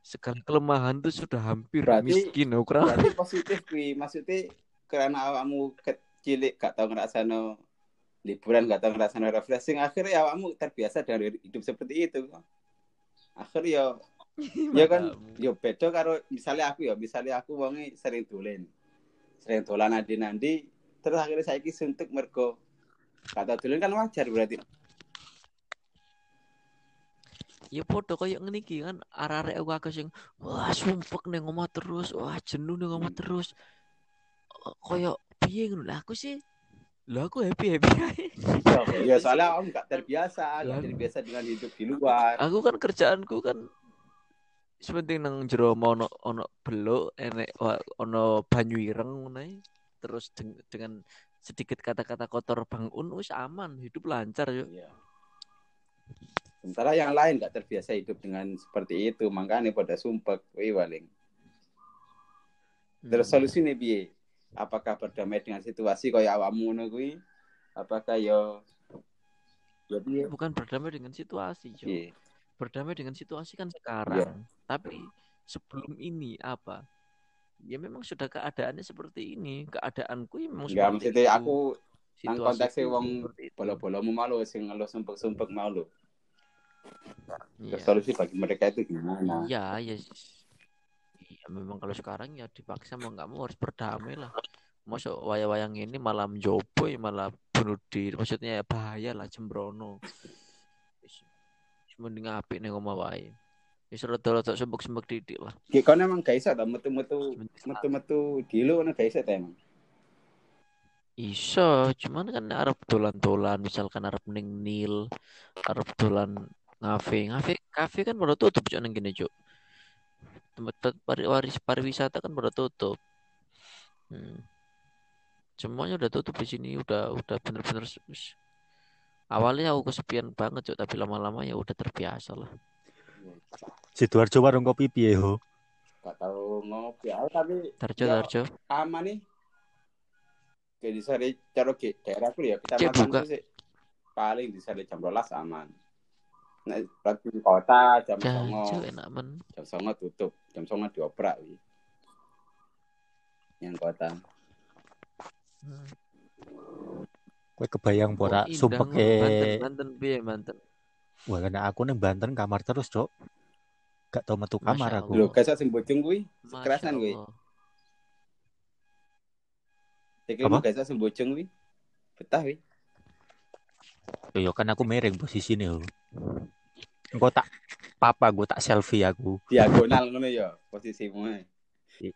Segala kelemahan tuh sudah hampir Berarti- miskin loh. Kurang Berarti positif kuwi. Maksudnya karena awakmu kecil gak tau ngrasano liburan gak tau ngrasano refreshing akhirnya awakmu terbiasa dengan hidup seperti itu. Akhirnya ya kan yo beda karo misalnya aku ya misalnya aku wonge sering dolen sering dolan adi nandi terus akhirnya saiki suntuk mergo kata dolen kan wajar berarti Ya podo koyo ngene iki kan arek-arek aku sing wah sumpek ning omah terus, wah jenuh ning omah terus. Koyo piye ngono aku sih. Lah aku happy-happy ae. ya soalnya aku gak terbiasa gak terbiasa dengan hidup di luar Aku kan kerjaanku kan sepenting nang jero ono ono beluk enek ono banyu ireng ngono. Terus deng- dengan sedikit kata-kata kotor Bang Un wis aman, hidup lancar yuk. Iya. sementara yang lain gak terbiasa hidup dengan seperti itu makanya pada sumpek wih paling terus Hmm. solusi nih apakah berdamai dengan situasi kaya awakmu ngono kuwi apakah yo ya piye bukan berdamai dengan situasi, Jo. Piye? berdamai dengan situasi kan sekarang. Tapi sebelum ini apa? Ya memang sudah keadaannya seperti ini. Keadaanku ya memang Enggak, seperti maksudnya itu. aku nang konteksnya wong bola-bolamu malu sing ngeluh sumpek-sumpek mau lu. Iya. Solusi bagi mereka itu gimana? Iya, ya. Iya, memang kalau sekarang ya dipaksa mau nggak mau harus berdamai lah. Masuk wayang-wayang ini malah menjobo ya malah bunuh diri. Maksudnya ya bahaya lah cembrono. Mending apik ning omah wae. Wis rada-rada sembek-sembek didik lah. Ki kon emang gak iso ta metu-metu metu-metu dilo ngono gak iso ta emang. Iso, cuman kan arep dolan-dolan, misalkan arep ning Nil, arep dolan ngafe. Ngafe kafe kan baru tutup cok ning kene, Cuk. Tempat pari- waris pariwisata kan pada tutup. Hmm. Semuanya udah tutup di sini, udah udah bener-bener. Awalnya aku kesepian banget, Cuk, tapi lama-lama ya udah terbiasa lah. Sidoarjo warung kopi piye ho? Gak tahu ngopi aku tapi Tarjo, Ya. Tarjo. aman nih. Kayak di sari cara ke daerahku ya kecamatan tuh sih paling di sari jam 12 aman. Nah, berarti di kota jam songo, enak men. jam songo tutup, jam songo dioprak wi. Yang kota. Hmm. Kowe kebayang Oh, ora indah sumpek ngono. Banten, Banten piye Banten? Wah, karena aku neng Banten kamar terus, Cok. Gak tau metu kamar Masya aku. Lho, kasar sing bojong kuwi Masya kerasan kuwi. Allah. Sikilmu Apa? kasar sing bojong kuwi. Betah wi. Yo kan aku miring posisi nih. Engko tak papa gue tak selfie aku Diagonal ngono ya posisimu. e.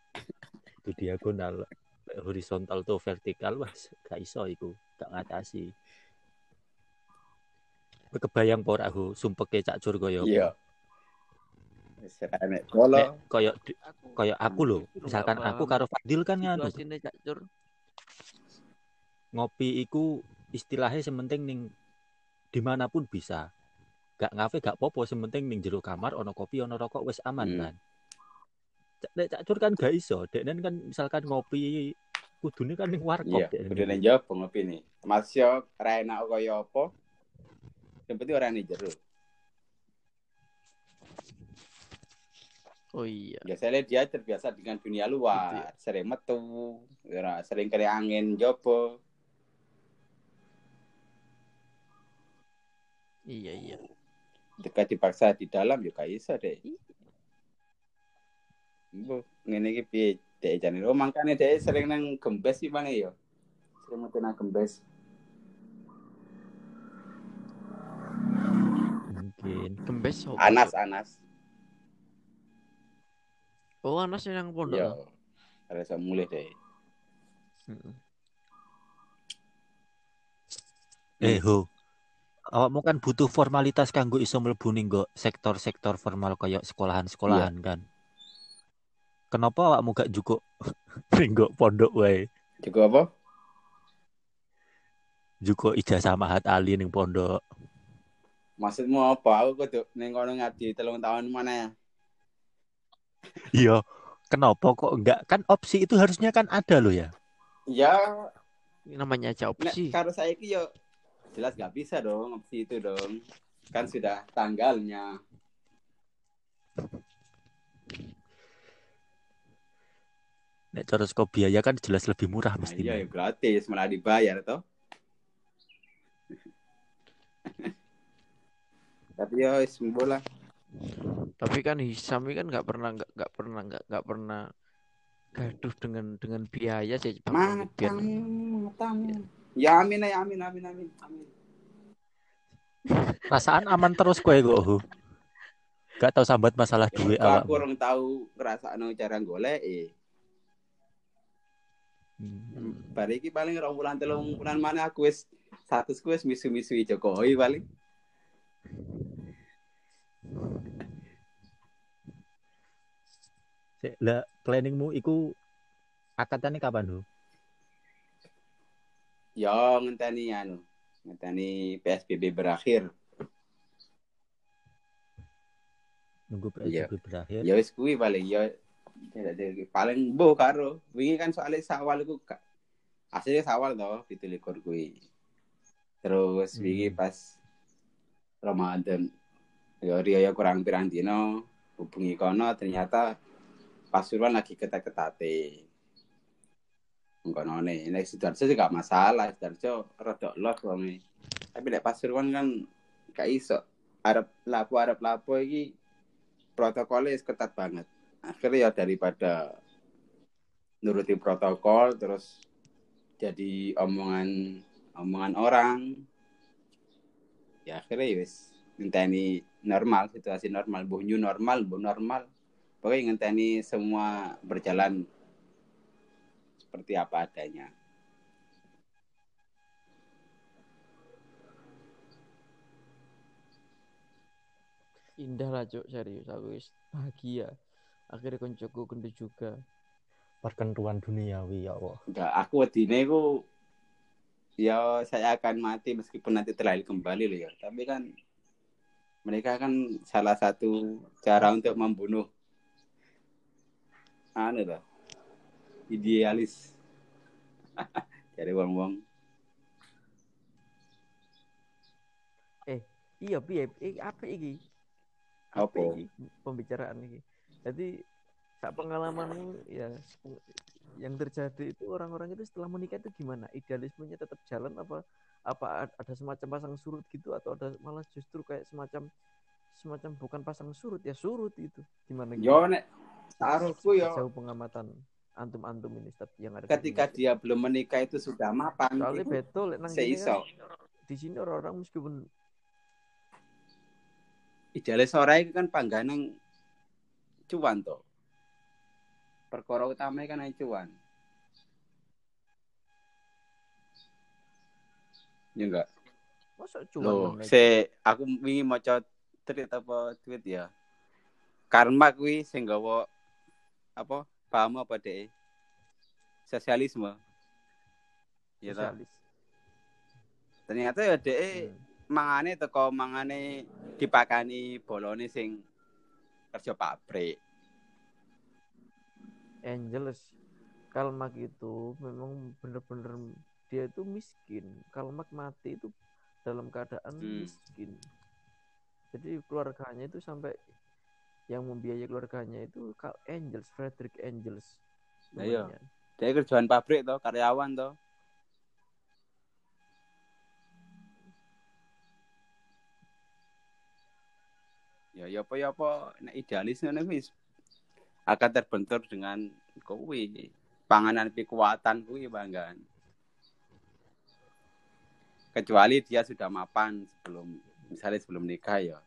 itu diagonal horizontal tuh vertikal wah gak iso iku gak ngatasi kebayang po ora aku sumpeke cak cur koyo Iya. Nek koyo koyo aku Aku misalkan aku karo Fadil kan nganu ngopi iku istilahnya sementing ning di mana pun bisa gak ngafe gak popo sementing ning jero kamar ono kopi ono rokok wis aman Hmm. kan Cak- nek cak cur kan gak iso deknen kan misalkan ngopi kudune kan ning warkop Iya, deknen. kudu nang njaba ngopi nih. Mas yo ra enak kaya apa. Yang penting ora ning jero. Oh iya. Biasanya dia terbiasa dengan dunia Gitu luar, sering metu, ora sering kena angin jopo. Iya iya. Dekat dipaksa di dalam yo gak iso deh. Bu, ngene iki piye? Dek jane oh mangkane dek sering nang gembes sih mana yo. Sering metu nang gembes. mungkin Gembes apa, Anas? Anas. Oh, Anas yang pondok. Yo. Ora iso mulih deh. Heeh. eh ho awakmu kan butuh formalitas kanggo iso mlebu ning nggo sektor-sektor formal koyo sekolahan-sekolahan kan kenapa awakmu gak cukup ning nggo pondok wae Juga apa? Juko ijazah mahat ali ning pondok Maksudmu apa? Aku kudu ning kono ngabdi telung tahun mana ya? iya kenapa kok enggak kan opsi itu harusnya kan ada loh ya Ya, Namanya aja nek opsi. karo saya ki yo jelas nggak bisa dong opsi itu dong. Kan sudah tanggalnya. nek saka biaya kan jelas lebih murah Nah, mesti iya, ya gratis malah dibayar toh. Tapi ya sembuh lah. Tapi kan Hisam ini kan nggak pernah nggak nggak pernah nggak nggak pernah gaduh dengan dengan biaya sih Matamu, matamu. Ya amin ya amin amin amin amin. perasaan aman terus kowe kok gak tahu sambat masalah duit aku awakmu orang tahu ngrasakno cara golek eh. Hmm. Bar iki paling rong bulan telung bulan mana aku wis statusku wis misu-misui Jokowi paling. Sik, lah planningmu iku akadane kapan Hu? Ya ngenteni anu, ngenteni PSBB berakhir. nunggu Iya. PSBB berakhir Ya wis kuwi paling ya paling mbuh karo wingi kan soalnya sawal iku aslinya sawal toh ditelikur kuwi. Terus wingi Hmm. pas Ramadan ya Rio ya kurang pirang dino hubungi kono ternyata Pasuruan lagi ketat-ketate. Ngkonone nek Sidoarjo sih gak masalah, Sidoarjo rada los wonge. Tapi nek Pasuruan kan gak iso. Arab lapo Arab lapo iki protokolnya ketat banget. Akhirnya ya daripada nuruti protokol terus jadi omongan omongan orang ya akhirnya ya wis ngenteni normal situasi normal bu normal bu normal pokoknya ngenteni semua berjalan seperti apa adanya Indah lah Cuk, serius aku wis bahagia. akhirnya koncoku gendut juga perkentuan duniawi ya Allah Enggak, aku wedine ku ya saya akan mati meskipun nanti terlahir kembali loh ya. Tapi kan mereka kan salah satu cara untuk membunuh anu toh. Idealis. Jadi wong-wong iya piye? Iki apa iki? Apa? iki? Pembicaraan ini jadi tak pengalamanmu ya yang terjadi itu orang-orang itu setelah menikah itu gimana? Idealismenya tetap jalan apa apa ad- ada semacam pasang surut gitu? Atau ada malah justru kayak semacam semacam bukan pasang surut ya surut itu. Gimana gitu? Yo nek taruhku yo. Jauh pengamatan antum-antum ini Ustaz, yang ada di ketika sini. dia belum menikah itu sudah mapan soalnya itu betul nang seiso. kan, di sini orang-orang meskipun Idealis ora itu kan pangganan cuan toh. Perkara utama kan cuan. Ya enggak? masa Loh, se aku wingi maca tweet apa tweet ya. Karma kuwi sing gawa apa? Paham apa deh? Sosialisme. Ya sosialis Ternyata ya deh Hmm. mangane teko mangane dipakani bolone sing kerja pabrik. Angeles Kalmak itu memang bener-bener dia itu miskin Kalmak mati itu dalam keadaan Hmm. miskin jadi keluarganya itu sampai yang membiayai keluarganya itu Kal Angels Frederick Angels Nah, iya. namanya. Dia kerjaan pabrik toh, karyawan toh. Ya ya apa ya apa nek idealis ngono wis akan terbentur dengan kuwi panganan kekuatan kuwi banggaan. Kecuali dia sudah mapan sebelum misalnya sebelum nikah ya.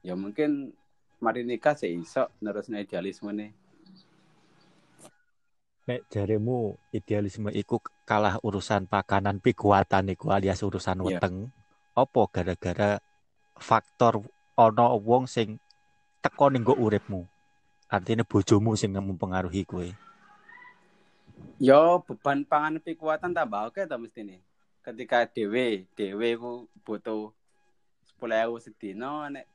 Ya mungkin mari nikah seiso nerusnya idealisme nih. nek jaremu idealisme iku kalah urusan pakanan pikuatan iku alias urusan Iya. weteng apa gara-gara faktor ono wong sing teko ning uripmu artinya bojomu sing mempengaruhi kowe Yo beban pangan kekuatan tambah oke to mesti nih. Ketika dewe, dewe ku butuh sepuluh ewu sedino, nek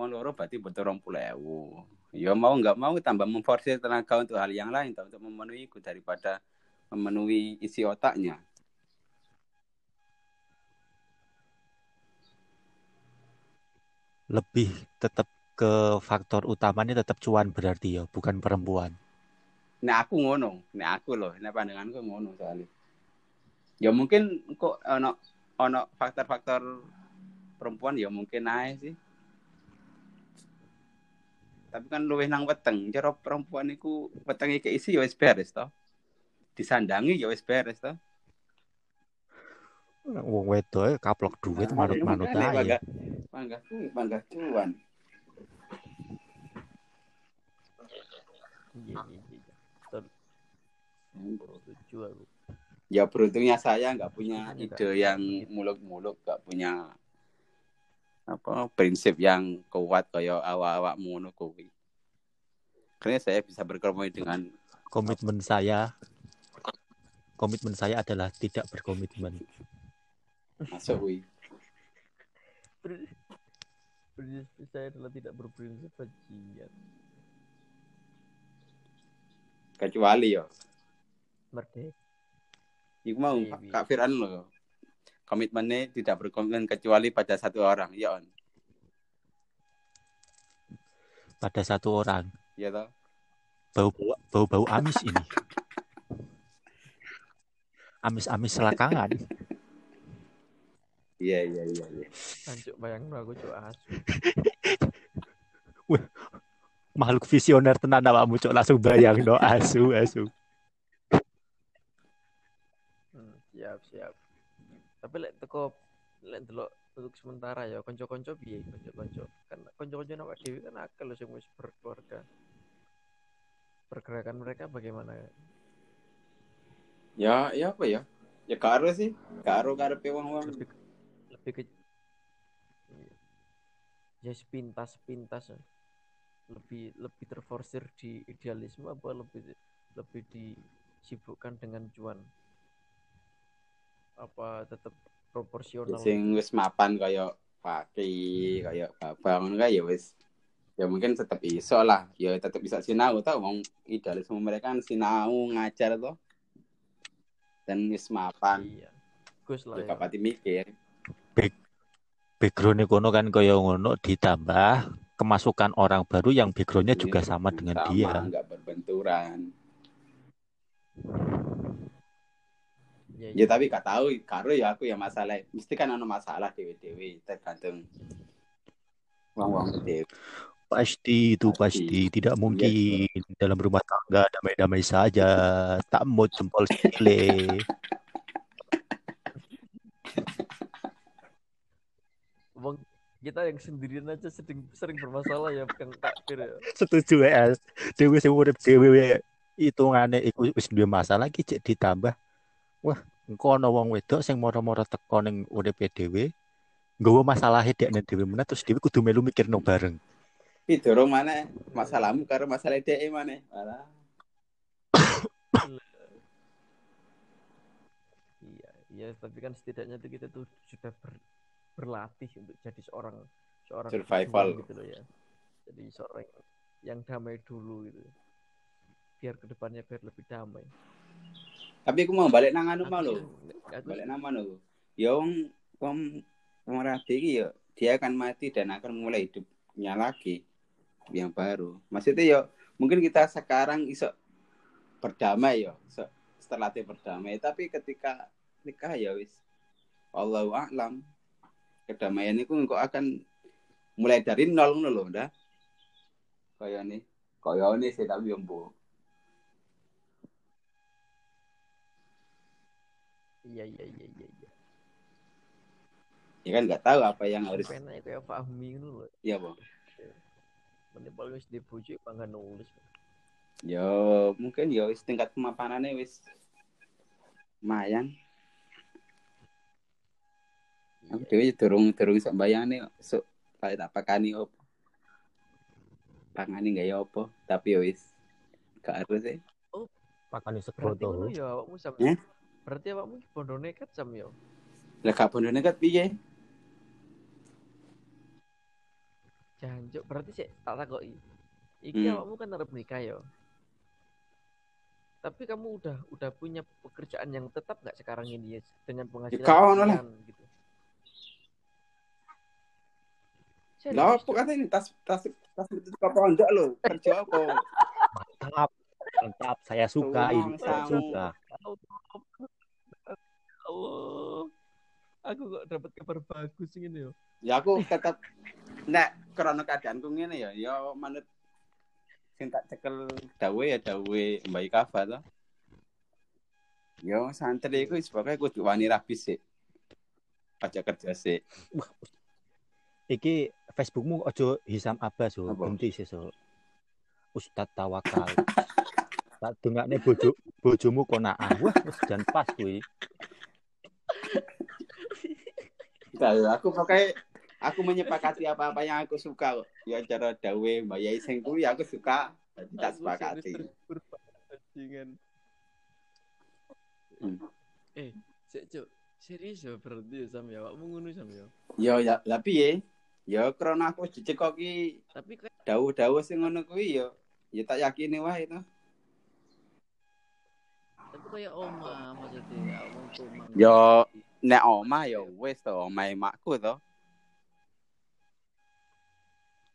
wong loro berarti butuh rong puluh ewu. Yo mau nggak mau tambah memforsir tenaga untuk hal yang lain untuk memenuhi itu daripada memenuhi isi otaknya. lebih tetap ke faktor utamanya tetap cuan berarti ya bukan perempuan Nek aku ngono, nek aku loh, nek pandanganku ngono soalnya. Ya mungkin kok ono ono faktor-faktor perempuan ya mungkin aja sih. Tapi kan luwih nang weteng, cara perempuan iku wetenge keisi ya wis beres to. Disandangi ya wis beres to. wong wedoke kaplok duit Nah, manut-manut ae Bangga, bangga kuwi, bangga cuan. iya iya iya Betul, Ya beruntungnya saya nggak punya ide yang muluk-muluk, nggak punya apa prinsip yang kuat kayak awak-awak ngono kuwi. Karena saya bisa berkompromi dengan komitmen saya komitmen saya adalah tidak berkomitmen masuk kuwi. Prinsip saya adalah tidak berprinsip bajingan Kecuali yo, merdeka iku mau Iya, Kak Firan loh. Komitmennya tidak berkomitmen kecuali pada satu orang, ya on. pada satu orang? Ya toh. bau bau bau amis ini. Amis amis selakangan. Iya iya iya iya. Anjuk bayangin aku cok asu. Makhluk visioner tenan awakmu cok langsung bayang no asu asu Hmm, siap siap. Tapi lek teko lek delok untuk sementara ya konco-konco piye konco-konco. Kan konco-konco awak dhewe kan akal sing wis berkeluarga. Pergerakan mereka bagaimana? Ya ya apa ya? Ya karo sih, karo karepe wong-wong. Lebih lebih ke Iya. ya sepintas-pintas ya. lebih lebih terforsir di idealisme apa lebih lebih disibukkan dengan cuan apa tetap proporsional sing wis mapan kaya paki kaya babang ngono kae ya wis. Ya mungkin tetap iso lah. Ya tetap bisa sinau tau wong idealisme mereka kan sinau ngajar tuh dan wis mapan. Iya. Gus lah ya. ya. mikir. Background kono kan kaya ngono ditambah kemasukan orang baru yang backgroundnya juga sama dengan sama, dia. nggak berbenturan Iya, ya iya. tapi gak tahu karo ya aku ya masalah mesti kan ada masalah dewe-dewe tergantung wong-wong dewe. Pasti itu Pasti. pasti. Tidak mungkin dalam rumah tangga damai-damai saja. Tak mau jempol sile Wong kita yang sendirian aja sering sering bermasalah ya yang takdir ya. Setuju ya dewe sing urip dewe hitungane iku wis duwe masalah iki cek ditambah. Wah engko ana wong wedok sing moro-moro teko ning uripe dhewe nggawa masalahe dekne dhewe meneh terus dhewe kudu melu mikirno bareng. Iki dorong mana masalahmu karo masalah DE mana Alah. iya iya tapi kan setidaknya tuh kita tuh sudah ber- berlatih untuk jadi seorang seorang Survival. gitu loh ya. Jadi seorang yang damai dulu gitu. Biar ke depannya biar lebih damai tapi aku mau balik nang anu mau lo balik nang lo ya wong wong iki ya dia akan mati dan akan mulai hidupnya lagi yang baru. Maksudnya ya mungkin kita sekarang iso berdamai ya setelah dia berdamai. Tapi ketika nikah ya wis Allahu a'lam kedamaian itu kok akan mulai dari nol ngono lho dah kaya nih kaya nih saya tapi yang iya iya iya iya iya. Ya kan nggak tahu apa yang harus penanya kayak Fahmi gitu loh. Ya bu Mending paling wis dibujuk bangga nulis. Ya mungkin ya wis tingkat kemapanannya wis lumayan. Aku iya dewe durung durung sok bayangane sok paling tak pakani opo. Pangani nggak ya opo tapi ya wis gak harus sih. Makane berarti sekroto ya awakmu sam Ya? Berarti awakmu bondo nekat sam ya lah gak bondo nekat piye? Jancuk, berarti sih tak takoki. Iki Hmm. awakmu kan arep nikah ya. Tapi kamu udah udah punya pekerjaan yang tetap nggak sekarang ini ya dengan penghasilan kau ono lah. gitu. Lah apa kata ini? Tas tas tas itu ke pondok lo kerja apa? Mantap. Mantap. Saya suka ini saya suka Allah. Aku kok dapat kabar bagus ini yo. ya aku tetap nek karena keadaanku ngene ya ya manut sing tak cekel dawe ya dawe Mbak Kafa to. Ya santri iku pokoke kudu wani rapi sih aja kerja sih iki Facebookmu ojo Hisam Abbas so ganti sesuk Ustadz Tawakal. Tak dengakne bojo bojomu konaan wah wis jan pas kuwi Nah, aku pakai aku menyepakati apa-apa yang aku suka kok. Ya cara dawe Mbak Yai sing kuwi aku suka. Jadi tak sepakati. Hmm. Eh, sik Cuk. Serius ya berarti ya Sam ya. Awakmu ngono Sam ya. Ya ya tapi ya ya krana aku dicekoki Tapi kan dawu-dawu sing ngono kuwi ya ya tak yakini wae to. tapi kayak oma maksudnya awakmu tuh Ya nek omah ya wis to omahe makku to.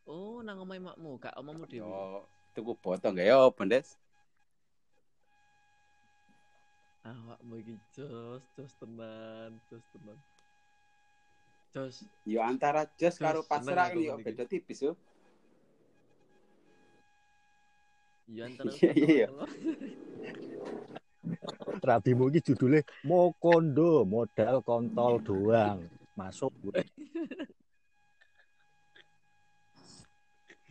Oh, nang omahe makmu, gak omamu dhewe. Ya tuku botong gak ya bendes. Awakmu iki jos, jos tenan, jos tenan. Jos, Ya antara jos karo pasrah aku beda tipis yo. ya antara Iya, iya, iya. Rabimu iki judulnya Mokondo modal kontol doang masuk gue.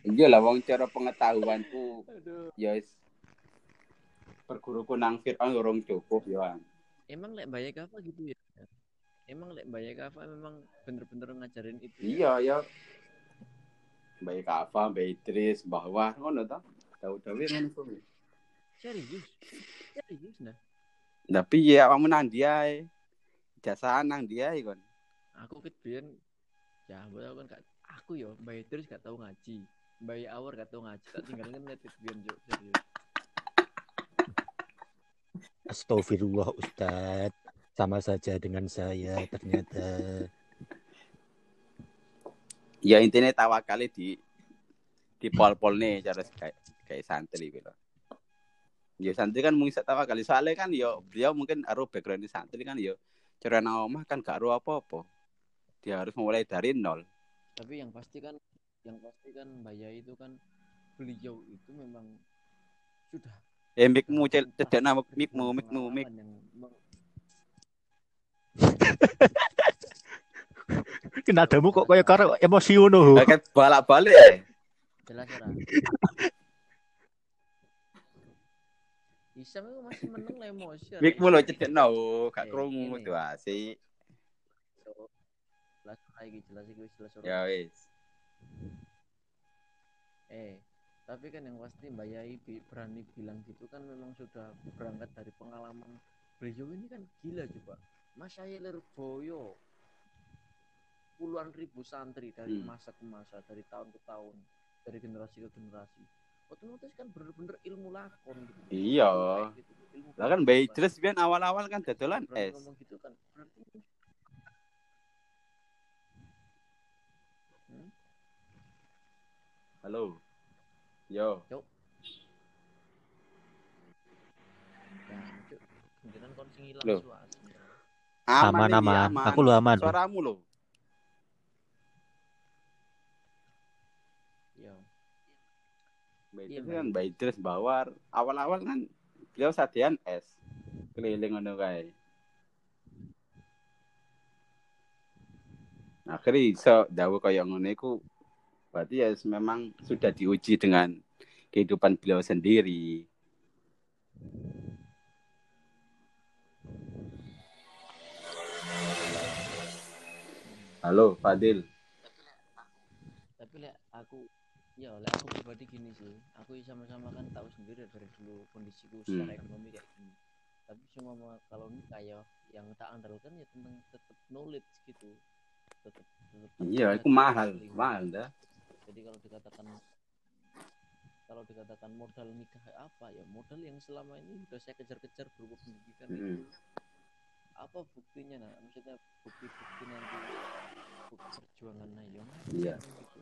Iya lah wong cara pengetahuanku ya wis perguruku nang Fir'aun urung cukup ya. Emang lek Mbak Kafa gitu ya? Emang lek Mbak Kafa memang bener-bener ngajarin itu. ya? Iya ya Mbak Kafa, Mbak Idris, Mbah Wah, ngono to. Tahu-tahu ngono kuwi. Serius. Serius nah. Tapi ya awakmu nang dia ae. Jasaan nang dia kon. Aku ket biyen ya mbok aku kan aku yo Mbak Idris gak tau ngaji. Mbak Awar gak tau ngaji. Tak tinggal kan biyen yo serius. Astagfirullah Ustad. Sama saja dengan saya ternyata. Ya intinya tawakali di di pol-pol nih cara kayak kayak santri gitu. Ya santri kan mungkin tawakali soalnya kan yo beliau mungkin aruh background di santri kan yo cara nang omah kan gak aruh apa-apa. Dia harus mulai dari nol. Tapi yang pasti kan yang pasti kan Mbak Yai itu kan beliau itu memang sudah Eh mikmu cedek nama mikmu mikmu mik. Kenadamu kok kayak karo emosi ngono. Kan balak-balik. ya. jelas ora Isam itu masih meneng lah emosi. Mikmu lo cedek no, gak Eh, krungu tuh asik. jelas ora iki jelas wis jelas ora. Ya wis. Eh, tapi kan yang pasti Mbak Yai berani bilang gitu kan memang sudah berangkat dari pengalaman beliau ini kan gila coba. Mas Yai Lerboyo puluhan ribu santri dari Hmm. masa ke masa, dari tahun ke tahun, dari generasi ke generasi. Otomatis kan bener-bener ilmu lakon gitu. Iya. Gitu, Lah kan Mbak pengetahuan. Idris biyen awal-awal kan Berani es. ngomong gitu kan berarti Hmm? Halo. Yo. Sing ilang Loh. suas. Aman ini, aman. Aku lu aman. Suaramu lo. Yo. Mbak Iya, kan Idris Bawar. Awal-awal kan beliau sadian es. Keliling ngono kae. Akhirnya iso dawuh kaya ngono iku berarti ya memang sudah diuji dengan kehidupan beliau sendiri. Halo, Fadil. tapi lek aku ya lek aku pribadi gini sih aku sama-sama kan tahu sendiri dari dulu kondisiku secara Hmm. ekonomi kayak gini tapi cuma kalau nikah ya yang tak andalkan ya tentang tetap knowledge gitu tetap tetap Iya, itu mahal, mahal dah. jadi kalau dikatakan kalau dikatakan modal nikah apa ya modal yang selama ini udah saya kejar-kejar berupa pendidikan Mm-mm. itu apa buktinya nah maksudnya bukti-bukti nanti bukti perjuangan nah ya Iya. gitu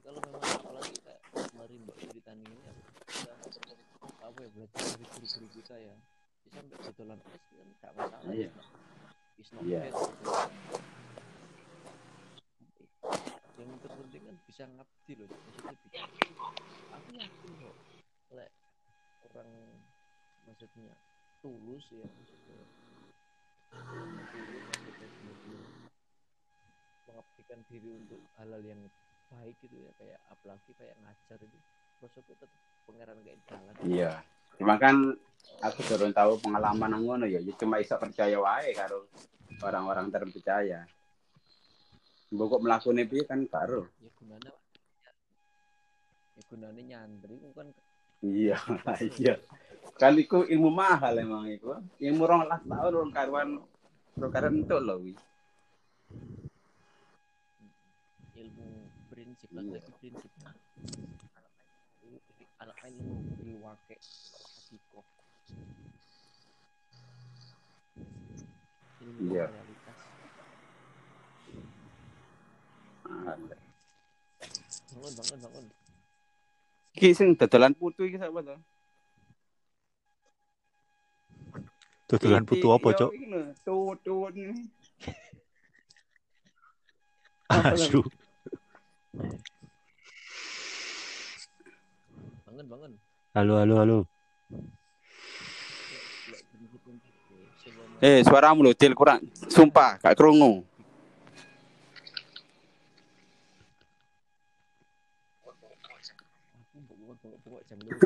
kalau memang apalagi kayak kemarin mbak cerita ini ya kita apa ya belajar dari guru-guru kita ya. Bisa sampai dodolan es kan gak masalah. Iya. it's not gitu. yang terpenting kan bisa ngabdi loh maksudnya bisa. Aku yakin kok lek orang maksudnya tulus ya maksudnya. Tulus maksudnya. Mengabdikan diri untuk hal-hal yang baik gitu ya kayak apalagi kayak ngajar itu prosesku tetap pangeran kayak jalan Iya. Cuma kan aku durung tahu pengalaman ngono ya, ya cuma iso percaya wae karo orang-orang terpercaya. Kok mlakune piye kan karo. ya gunanya ya gunanya nyantri itu kan Iya, iya. Kan iku ilmu mahal emang iku. Ilmu rong lah tahun rong karuan rong karuan entuk lho wi. ilmu prinsip Iya. lagi prinsip anak hakiko ilmu Iya. realitas bangun bangun bangun Ki sing dodolan putu iki sapa to? Dodolan putu apa, Yo, Cok? ini. Asu. Bangun bangun Halo, halo, halo. Eh, suaramu lho Dil kurang. Sumpah, jam dulu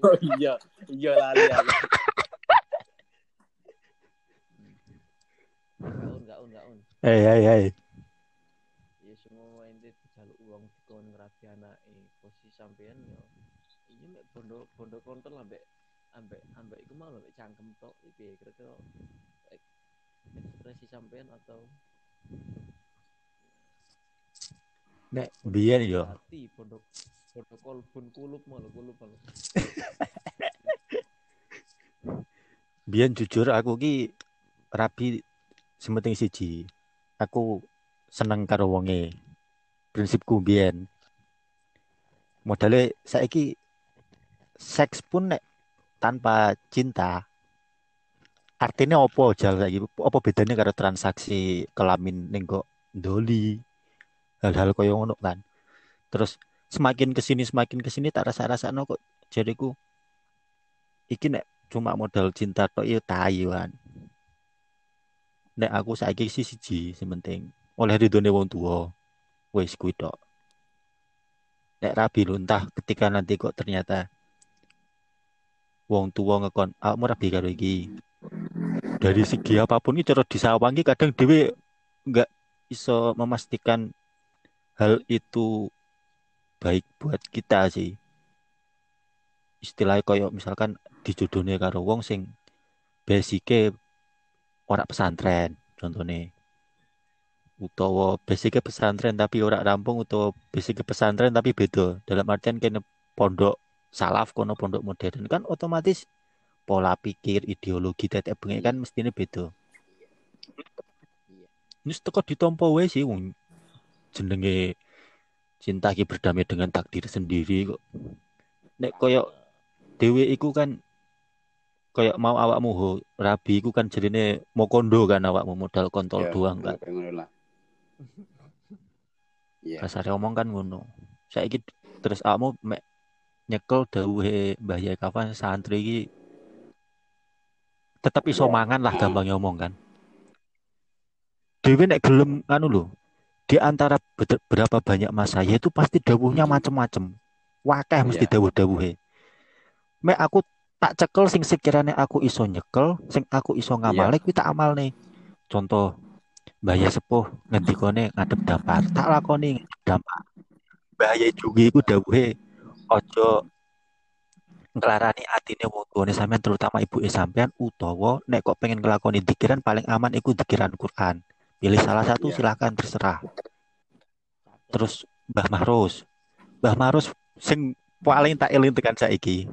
Oh iya, iya lali aku. gaun gaun gaun Hei, hei, hei. ya semua main itu kon ngerapi anake posisi sampean yo ini mek bondo bondo kontol ambek ambek ambek iku mau ambek cangkem tok iki kira-kira ek- ekspresi sampean atau Nek biyen yo hati bondo bondo kolbun kulup malu kulup malu biyen jujur aku ki rabi sementing siji. Aku seneng karo wonge. Prinsipku biyen. Modale saiki seks pun nek tanpa cinta artinya opo jal saiki? Apa bedanya karo transaksi kelamin ning kok ndoli hal-hal koyo ngono kan. Terus semakin ke sini semakin ke sini tak rasa-rasa kok jadiku iki nek cuma modal cinta tok ya tai kan. Nek aku saiki sih siji sing penting oleh ridone wong tuwa. Wis kuwi tok. Nek rabi lho entah ketika nanti kok ternyata wong tua ngekon awakmu rabi karo iki. Dari segi apa pun iki cara disawangi kadang dhewe nggak iso memastikan hal itu baik buat kita sih. Istilahnya koyo misalkan dijodohne karo wong sing basike ora pesantren contohnya utawa basike pesantren tapi ora rampung utawa basike pesantren tapi beda. Dalam artian kene pondok salaf kono pondok modern kan otomatis pola pikir ideologi tetek bengi kan mestinya beda. Ini teko ditompo wae sih wong jenenge cinta ki berdamai dengan takdir sendiri kok. Nek koyo dewe iku kan kayak mau awakmu rabi iku kan jerine mau kondo kan awakmu modal kontol Ya, doang kan lah. Iya. kasare omong kan ngono saiki terus awakmu mek nyekel dawuhe Mbah Yai Kafan santri iki tetep iso Iya. mangan lah gampangnya omong kan Dewi nek gelem anu lho di antara berapa banyak mas saya itu pasti dawuhnya macem-macem wakeh mesti Iya. dawuh-dawuhe mek aku tak cekel sing sekiranya aku iso nyekel sing aku iso ngamale kuwi tak amal nih contoh Mbah Yai sepuh ngendikane ngadep dampar tak lakoni. Dampar Mbah Yai Jugi iku dawuhe ojo nglarani atine wong tuane sampean terutama ibu sampean utawa nek kok pengen ngelakoni dikiran paling aman iku dikiran Quran. Pilih salah satu Iya. silahkan terserah. Terus Mbah Mahrus Mbah Mahrus sing paling tak eling tekan saiki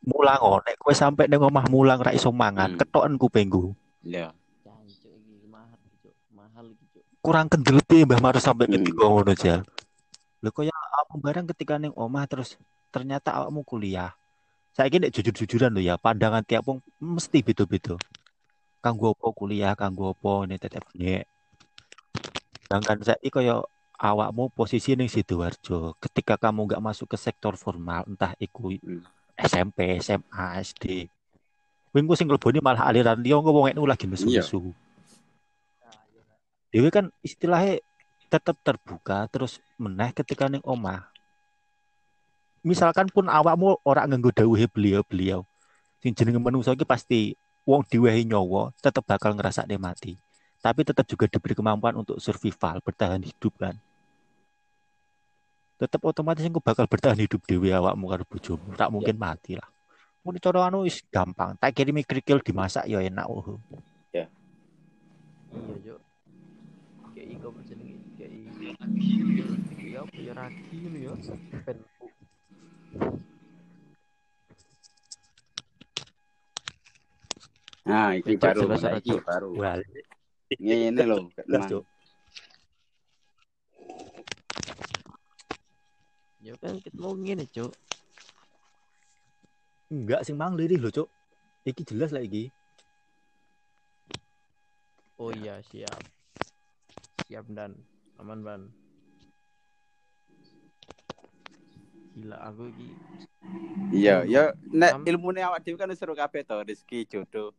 mulang oh nek kowe sampe ning omah mulang ra iso mangan Hmm. ketoken kupingku Iya. Cancuk iki mahal iki, Cuk. Mahal kurang kendelete Mbah Mahrus sampe Hmm. ketika ngono jal. Lho kaya awakmu barang ketika ning omah terus ternyata awakmu kuliah? Saiki nek jujur-jujuran lho ya pandangan tiap wong mesti beda-beda. Kanggo apa kuliah kanggo apa ini tetep nek. Sedangkan saiki kaya awakmu posisi ning Sidoarjo ketika kamu nggak masuk ke sektor formal entah iku Hmm. SMP SMA SD Wingku sing mlebone malah aliran liya wong lagi nesu-nesu Dewi kan istilahnya tetap terbuka terus meneh ketika ning omah. Misalkan pun awakmu ora nganggo dawuhe beliau-beliau. Sing jenenge manungsa iki pasti wong diwehi nyawa tetap bakal ngrasakne mati. Tapi tetap juga diberi kemampuan untuk survival, bertahan hidup kan. Tetap otomatis engko bakal bertahan hidup dhewe awakmu karo bojomu. Tak mungkin mati lah. Mun cara anu wis gampang. Tak kirimi krikil dimasak ya enak oh. Iya, kayak ya apa ya ragi ngono ya. Ben Nah, iki baru, iki Cuk. baru. Ngene lho, ya kan kita mau ngene, Cuk. Enggak sing mang lirih lho, Cuk. Iki jelas lah iki. Oh iya, siap. Siap dan aman, Ban. Gila aku iki Iya, ya nek ilmune awak dhewe kan seru kabeh to, rezeki jodoh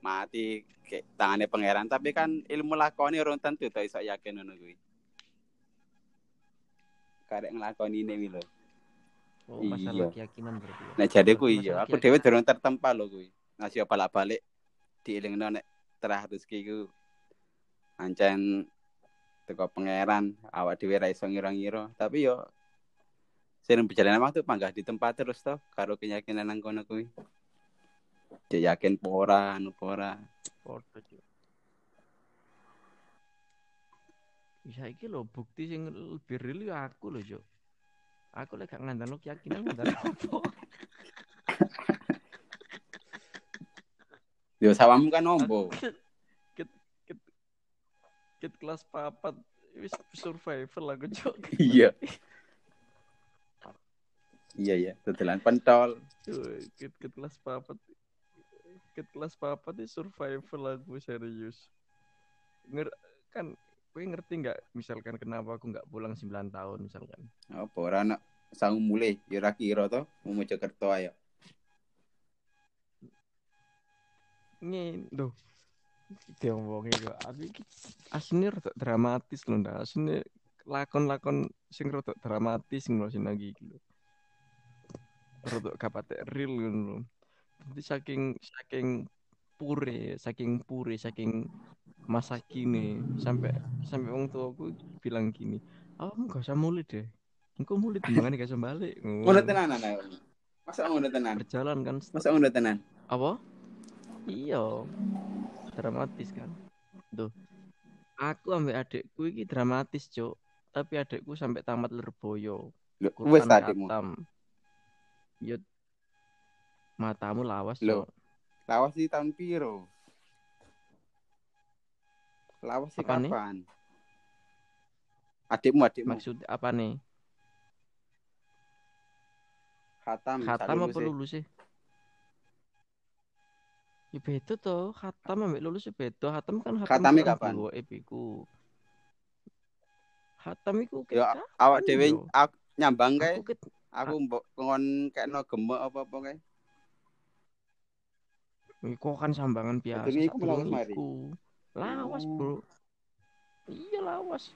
mati kayak tangane pangeran, tapi kan ilmu lakoni orang tentu to iso yakin ngono kuwi. Karek nglakoni ini lho. oh, masalah Iya. keyakinan berarti. ya. Nek jadiku Masalah iya, aku dhewe durung tertempa lho kuwi. Ngasih balik-balik dielingno nek terah rezeki ku ancen teko pangeran awak dhewe ra iso ngira-ngira tapi yo sering berjalan waktu panggah di tempat terus toh karo keyakinan nang kono kuwi Cek yakin pora anu pora Cuk. Bisa iki lho bukti sing lebih real ya aku lho, Cuk. Aku lek gak ngandalno keyakinan ngandalno apa? yo sawamu kan ombo ket kelas papat wis survival aku, Cuk. iya. Iya iya. Dodolan pentol. Ket ket kelas papat. Ket kelas papat itu survival aku serius. Nger kan kowe ngerti nggak misalkan kenapa aku nggak pulang 9 tahun misalkan? Apa ora ana sangu mulai yo ra kira to mau Mojokerto ayo. Nge, loh. Diomongin kok. Aku iki asline rada dramatis lho, ndak. Asline lakon-lakon sing rada dramatis ngono sing lagi lho. Rada gak patek real ngono lho. Jadi saking saking pure, saking pure, saking masa kini sampai sampai wong tuaku bilang gini, "Awakmu gak usah mulai deh. Engko mulai timbangan gak usah balik." ngono tenanan ayo masa ngono tenan Berjalan kan masa ngono tenan apa iya dramatis kan? Tuh aku ambek adekku iki dramatis cuk. Tapi adekku sampai tamat Lirboyo. Lho, Quran wis tadimu khatam. yo matamu lawas Cuk. lawas di tahun piro? Lawas di Apa nih? kapan? Adikmu adikmu. Maksud apa nih khatam khatam apa lulus sih Ya beda toh, khatam ambek lulus ya beda. Khatam kan khatam Khatame kapan? dua epiku. Khatam iku kapan awak dhewe nyambang kae Aku ket aku mbok ngon kekno gemuk apa-apa kae Iku kan sambangan biasa. Jadi iku melawas mari? Lawas, Oh. Bro. Iya lawas.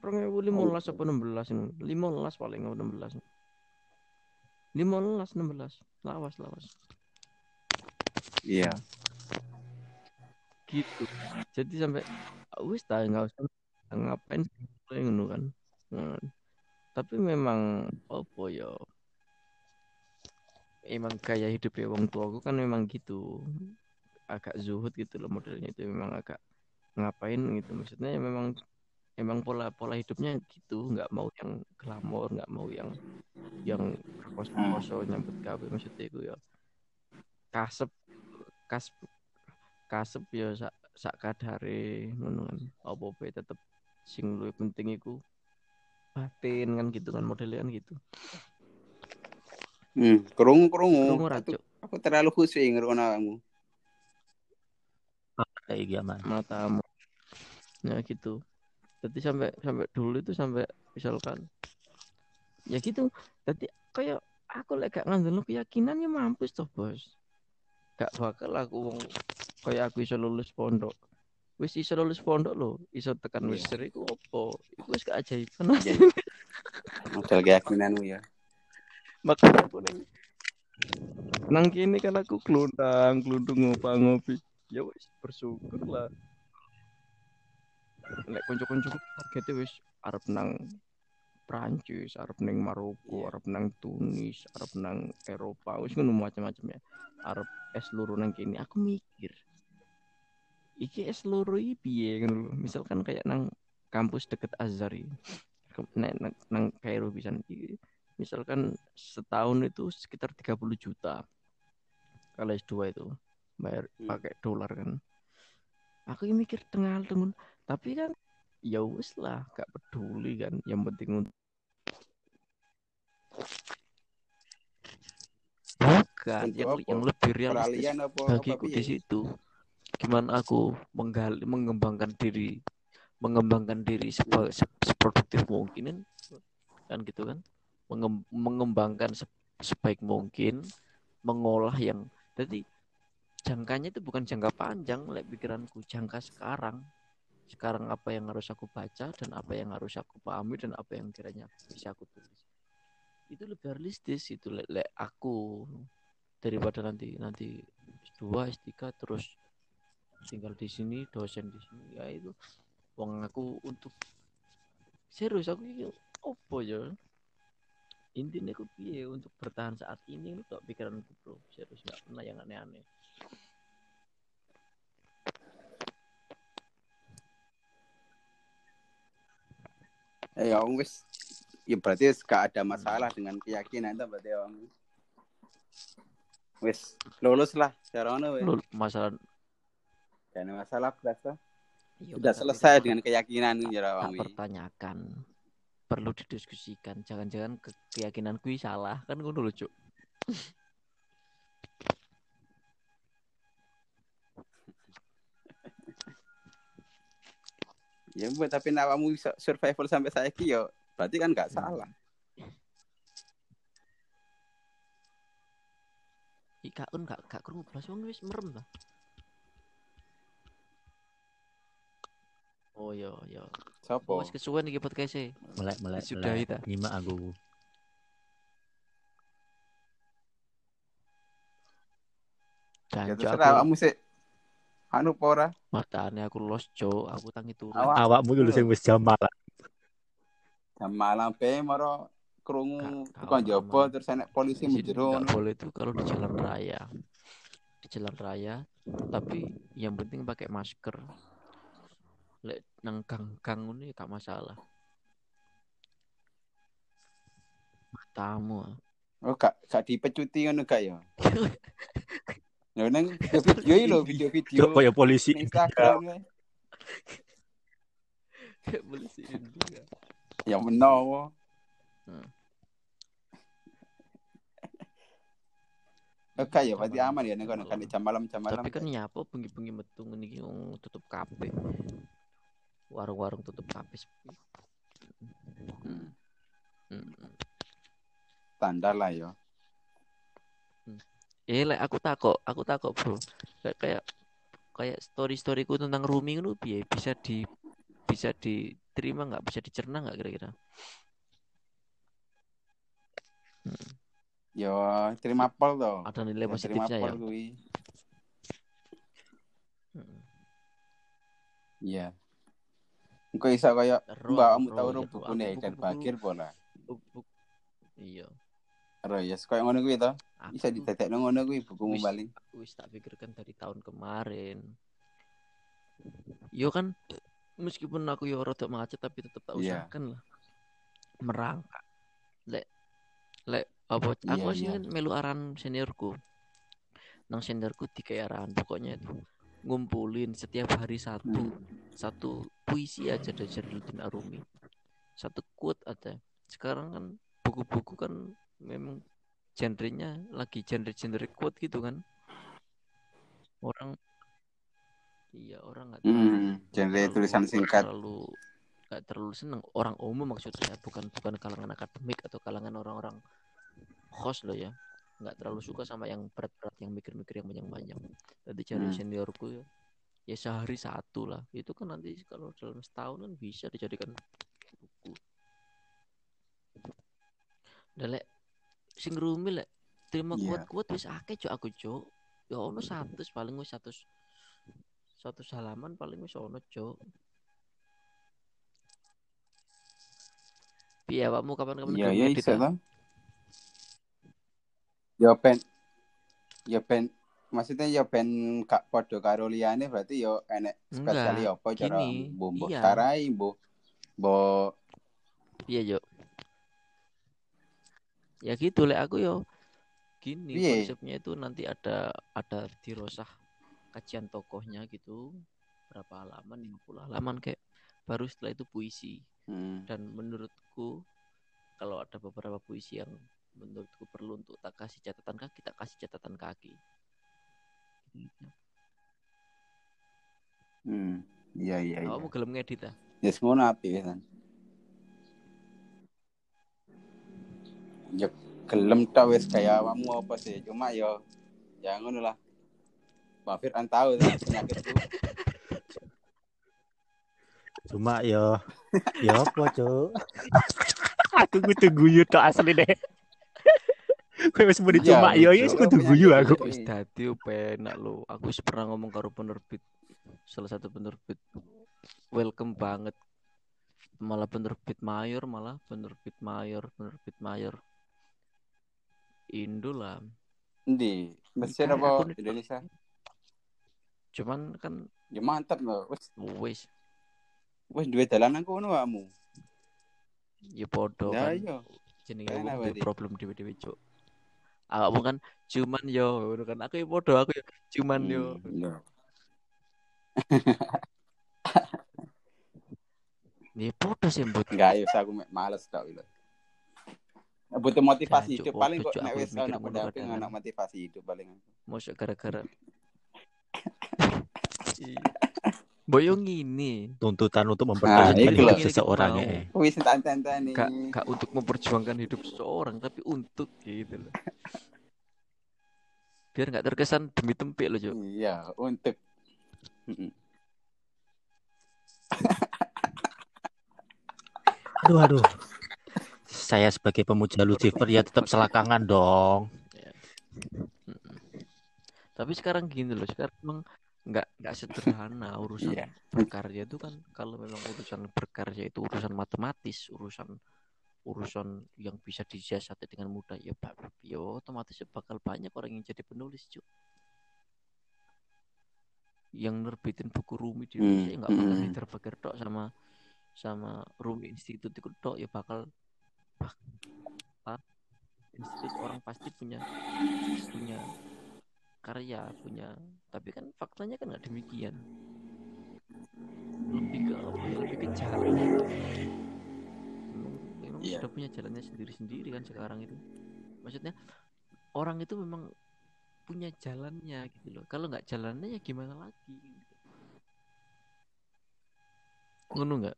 2015 apa 16 ini? 15 paling nggak 16. 15 16. Lawas lawas. Iya Gitu. Jadi sampai "Ah, wis ta nggak usah ngapain ngono kan. Nah, tapi memang apa ya? Emang gaya hidup ya wong tuaku kan memang gitu. Agak zuhud gitu loh modelnya itu memang agak ngapain gitu maksudnya ya memang emang pola pola hidupnya gitu nggak mau yang glamor nggak mau yang yang koso nyambut gawe maksudnya itu ya kasep kas kasep ya sak sak kadare ngono kan. Apa bae tetep sing luwih penting iku batin kan gitu kan modelnya kan gitu. Hmm Krungu ra, aku, aku terlalu khusyuk ngrungokno awakmu kayak gimana matamu. Ya gitu. Jadi sampai sampai dulu itu sampai misalkan ya gitu. Jadi kayak aku lek gak ngandel keyakinan ya mampus toh bos gak bakal aku wong kayak aku iso lulus pondok. Wis iso lulus pondok lo iso tekan wis Iya. iku opo iku wis keajaiban Iya. modal keyakinanmu ya. Makanya aku neng nang kini kan aku kelundang kelundung ngopi ngopi ya wis bersyukur lah lek konco-konco targetnya wis arep nang Prancis, arep nang Maroko, Iya. arep nang Tunis, arep nang Eropa, wis ngono macam-macam ya. Arep es luru nang kini, aku mikir. Iki es luru iki piye ngono lho. Misalkan kayak nang kampus deket Azhar iki. Ke- Nang, nang, nang Kairo bisa iki misalkan setahun itu sekitar 30 juta kalau S2 itu bayar Hmm. pakai dolar kan aku mikir tengah tengun tapi kan ya wis lah gak peduli kan. Yang penting untuk bukan yang, apa? yang lebih realistis apa? Bagiku di situ. Gimana aku menggali mengembangkan diri mengembangkan diri sebagai seproduktif mungkin kan gitu kan? Mengem- mengembangkan se- sebaik mungkin mengolah yang jadi jangkanya itu bukan jangka panjang lek pikiranku jangka sekarang sekarang apa yang harus aku baca dan apa yang harus aku pahami dan apa yang kiranya bisa aku tulis. Itu lebih realistis itu lek, lek aku daripada nanti nanti S2 S3 terus tinggal di sini dosen di sini. Ya itu wong aku untuk serius aku iki opo ya? Intinya aku piye untuk bertahan saat ini? Tak pikiranku bro. Serius nggak pernah yang aneh-aneh ya wong wis ya berarti gak ada masalah dengan keyakinan itu berarti ya. Wis lulus lah secara ngono wis. Masalah ada masalah belas lah. iya Sudah selesai dengan keyakinan ya wi. pertanyakan perlu didiskusikan jangan-jangan ke keyakinan kui salah kan ngono lho cuk Ya buat tapi nawamu bisa survival sampai saya yo berarti kan gak salah. Ika un gak gak krungu blas wong wis merem lah. Oh iya iya. Sopo? Wis kesuwen iki podcast e. melek melek Disudahi melek. ta? nyimak aku Ya Jancuk terserah kamu sih. Anu apa ora? matane aku los cuk, aku tangi turu. Awak- awakmu dulu sing wis jamal Jam malam pe maro krungu tukang gak jopo terus enek polisi menjero. nggak boleh itu kalau di jalan raya. Di jalan raya, tapi yang penting pakai masker. Lek nang gang-gang ini gak masalah. Matamu. ah. Oh gak gak dipecuti ngono gak ya? Lho nang video lho video-video. Cuk, kaya polisi Instagram we. Kayak boleh sih India. Ya menawa. Hmm. Oke ya, berarti aman ya nek kono kan jam malam jam malam. Tapi kan nyapa bengi-bengi metu ngene iki wong tutup kabeh. Warung-warung tutup sepi. Hmm, Hmm. standar lah ya. Eh, lek aku takok, aku takok, Bro. Lek kayak kayak story-storyku tentang rooming itu piye? Bisa di bisa diterima nggak? Bisa dicerna nggak kira-kira? Ya terima pol to. Ada nilai Ya, positifnya ya? Hmm. Iya. Engko iso kaya mbakmu tau ya, ro bukune Haidar buku-buku- Bakir pola. Iya. Ero ya kaya ngono kuwi to. Aku Bisa didadekno ngono kuwi bukumu paling. wis tak pikirkan dari tahun kemarin. Yo kan meskipun aku yo rada macet tapi tetap tak Iya. usahakan lah merangkak. Lek lek apa Iya, aku sih iya. kan melu aran seniorku. Nang seniorku di arahan pokoknya itu ngumpulin setiap hari satu Hmm. satu puisi aja dari Jalaluddin Arumi. Satu quote ada. Sekarang kan buku-buku kan memang genrenya lagi genre-genre quote gitu kan. Orang iya orang nggak Hmm, genre terlalu- tulisan singkat. terlalu nggak terlalu seneng orang umum maksudnya bukan bukan kalangan akademik atau kalangan orang-orang host loh ya nggak terlalu suka sama yang berat-berat yang mikir-mikir yang panjang-panjang tadi cari Hmm. seniorku ya ya sehari satu lah itu kan nanti kalau dalam setahun kan bisa dijadikan buku dan lek sing rumi lek terima Iya. kuat-kuat wis akeh cok aku cok ya ono satu paling wis satu satu halaman paling wis ono cok Piye awakmu kapan-kapan Iya gelem ya ngedit iso ah? to. Ya ben ya ben maksudnya ya ben gak padha karo liyane berarti ya enek spesial Enggak, apa cara mbok mbok iya. sarai mbok mbok Iya, Jo. Ya gitu lek aku yo. Gini Piye? konsepnya itu nanti ada ada dirosah kajian tokohnya gitu. Berapa halaman, 50 halaman kayak baru setelah itu puisi. hmm, Dan menurutku kalau ada beberapa puisi yang menurutku perlu untuk tak kasih catatan kaki, tak kasih catatan kaki. Gitu. hmm. Iya iya iya. Kamu gelem ngedit ah? Ya ngono apik kan. Ya gelem ta wis kaya awakmu apa sih cuma ya ya ngono lah. Mbak tahu penyakitku. cuma yo yo apa cuk aku kudu guyu tok asli deh kowe wis muni Iya, cuma yo wis kudu guyu aku. Wis dadi penak lo. Aku wis pernah ngomong karo penerbit salah satu penerbit welcome banget malah penerbit mayor malah penerbit mayor penerbit mayor Indo lah Di Mesir Kan apa aku- Indonesia? cuman kan Ya mantap loh. Wes wis wes duwe dalanan kono kamu. ya podo Ya kan iya. jenenge wong duwe di? problem dhewe-dhewe cuk awakmu kan cuman yo ngono kan aku ya podo aku ya cuman yo Hmm, iya. ya podo sih mbut Enggak, ya aku males tok itu. Butuh motivasi hidup paling kok nek wis mikir ana pendamping anak motivasi hidup paling. Mosok gara-gara Iya. Boyo ngini tuntutan untuk Nah, mempertahankan iku hidup seseorang ya. Wis tantang-tantang gak, gak untuk memperjuangkan hidup seseorang tapi untuk gitu loh biar nggak terkesan demi tempik loh Cuk. Iya, untuk. Aduh aduh. Saya sebagai pemuja Lucifer ya tetap selakangan dong. Mm-mm. tapi sekarang gini loh sekarang emang nggak nggak sederhana urusan Iya. berkarya itu kan kalau memang urusan berkarya itu urusan matematis urusan urusan yang bisa disiasati dengan mudah ya pak ya otomatis bakal banyak orang yang jadi penulis cuy yang nerbitin buku Rumi di Indonesia ya nggak bakal Hmm. Haidar Bakir tok sama sama Rumi Institute itu tok ya bakal bak- apa, institut orang pasti punya punya karya punya tapi kan faktanya kan nggak demikian. Lebih ke apa ya lebih ke jalan memang, memang Iya. sudah punya jalannya sendiri-sendiri kan sekarang itu. Maksudnya orang itu memang punya jalannya gitu loh. Kalau nggak jalannya ya gimana lagi? Ngono nggak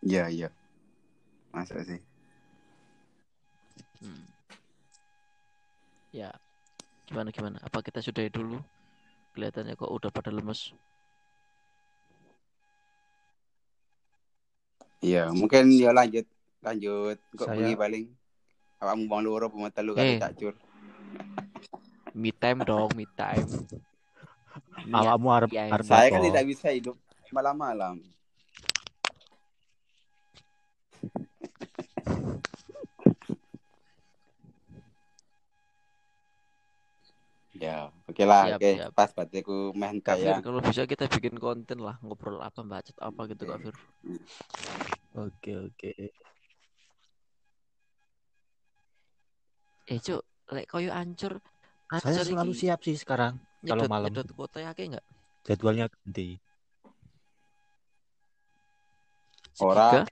Iya, iya. Masa sih? Hmm. Ya, gimana gimana? Apa kita sudahi dulu? Kelihatannya kok udah pada lemes. Iya, mungkin ya lanjut. Lanjut. Kok Saya- bengi paling awakmu bang loro apa telu Eh. kali cacur. Me time dong, me time. Awakmu harap harap Saya kan apa? tidak bisa hidup malam-malam. Ya, oke lah, Siap, oke. siap. Pas meh Kak Fir, ya. kalau bisa kita bikin konten lah, ngobrol apa, bacot apa gitu Kak Fir. Oke oke. Eh, Cuk, lek koyo ancur, Saya ancur selalu iki siap sih sekarang. kalau malam. nyedot kuota ya enggak? Jadwalnya ganti. Ora.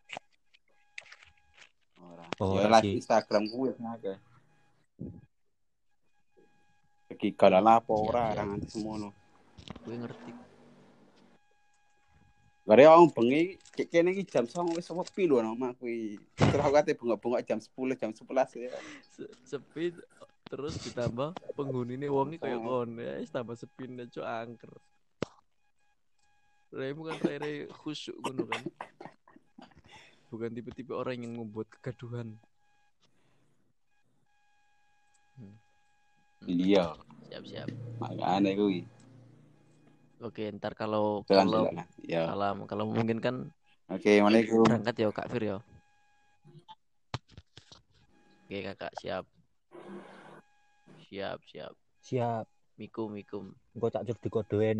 Ora. Ora. Instagram gue naga. Apa Siap, ora anti semono. Gue ngerti. Bare wong bengi kene iki jam 09.00 wis sepi lho nama kuwi. Terus kate bengok-bengok jam 10, jam 11 ya. Se- sepi terus ditambah penghuni ini wongi kayak kon ya wis tambah sepi cok angker Remu kan rere khusyuk ngono kan bukan tipe-tipe orang yang membuat kegaduhan Iya, siap-siap makane kuwi. oke ntar kalau Jalan kalau jalan. Ya. kalau kalau mungkin kan Oke, Assalamualaikum. berangkat ya kak Fir ya oke kakak siap siap siap Siap. mikum mikum Engko cak cur dikodoe ning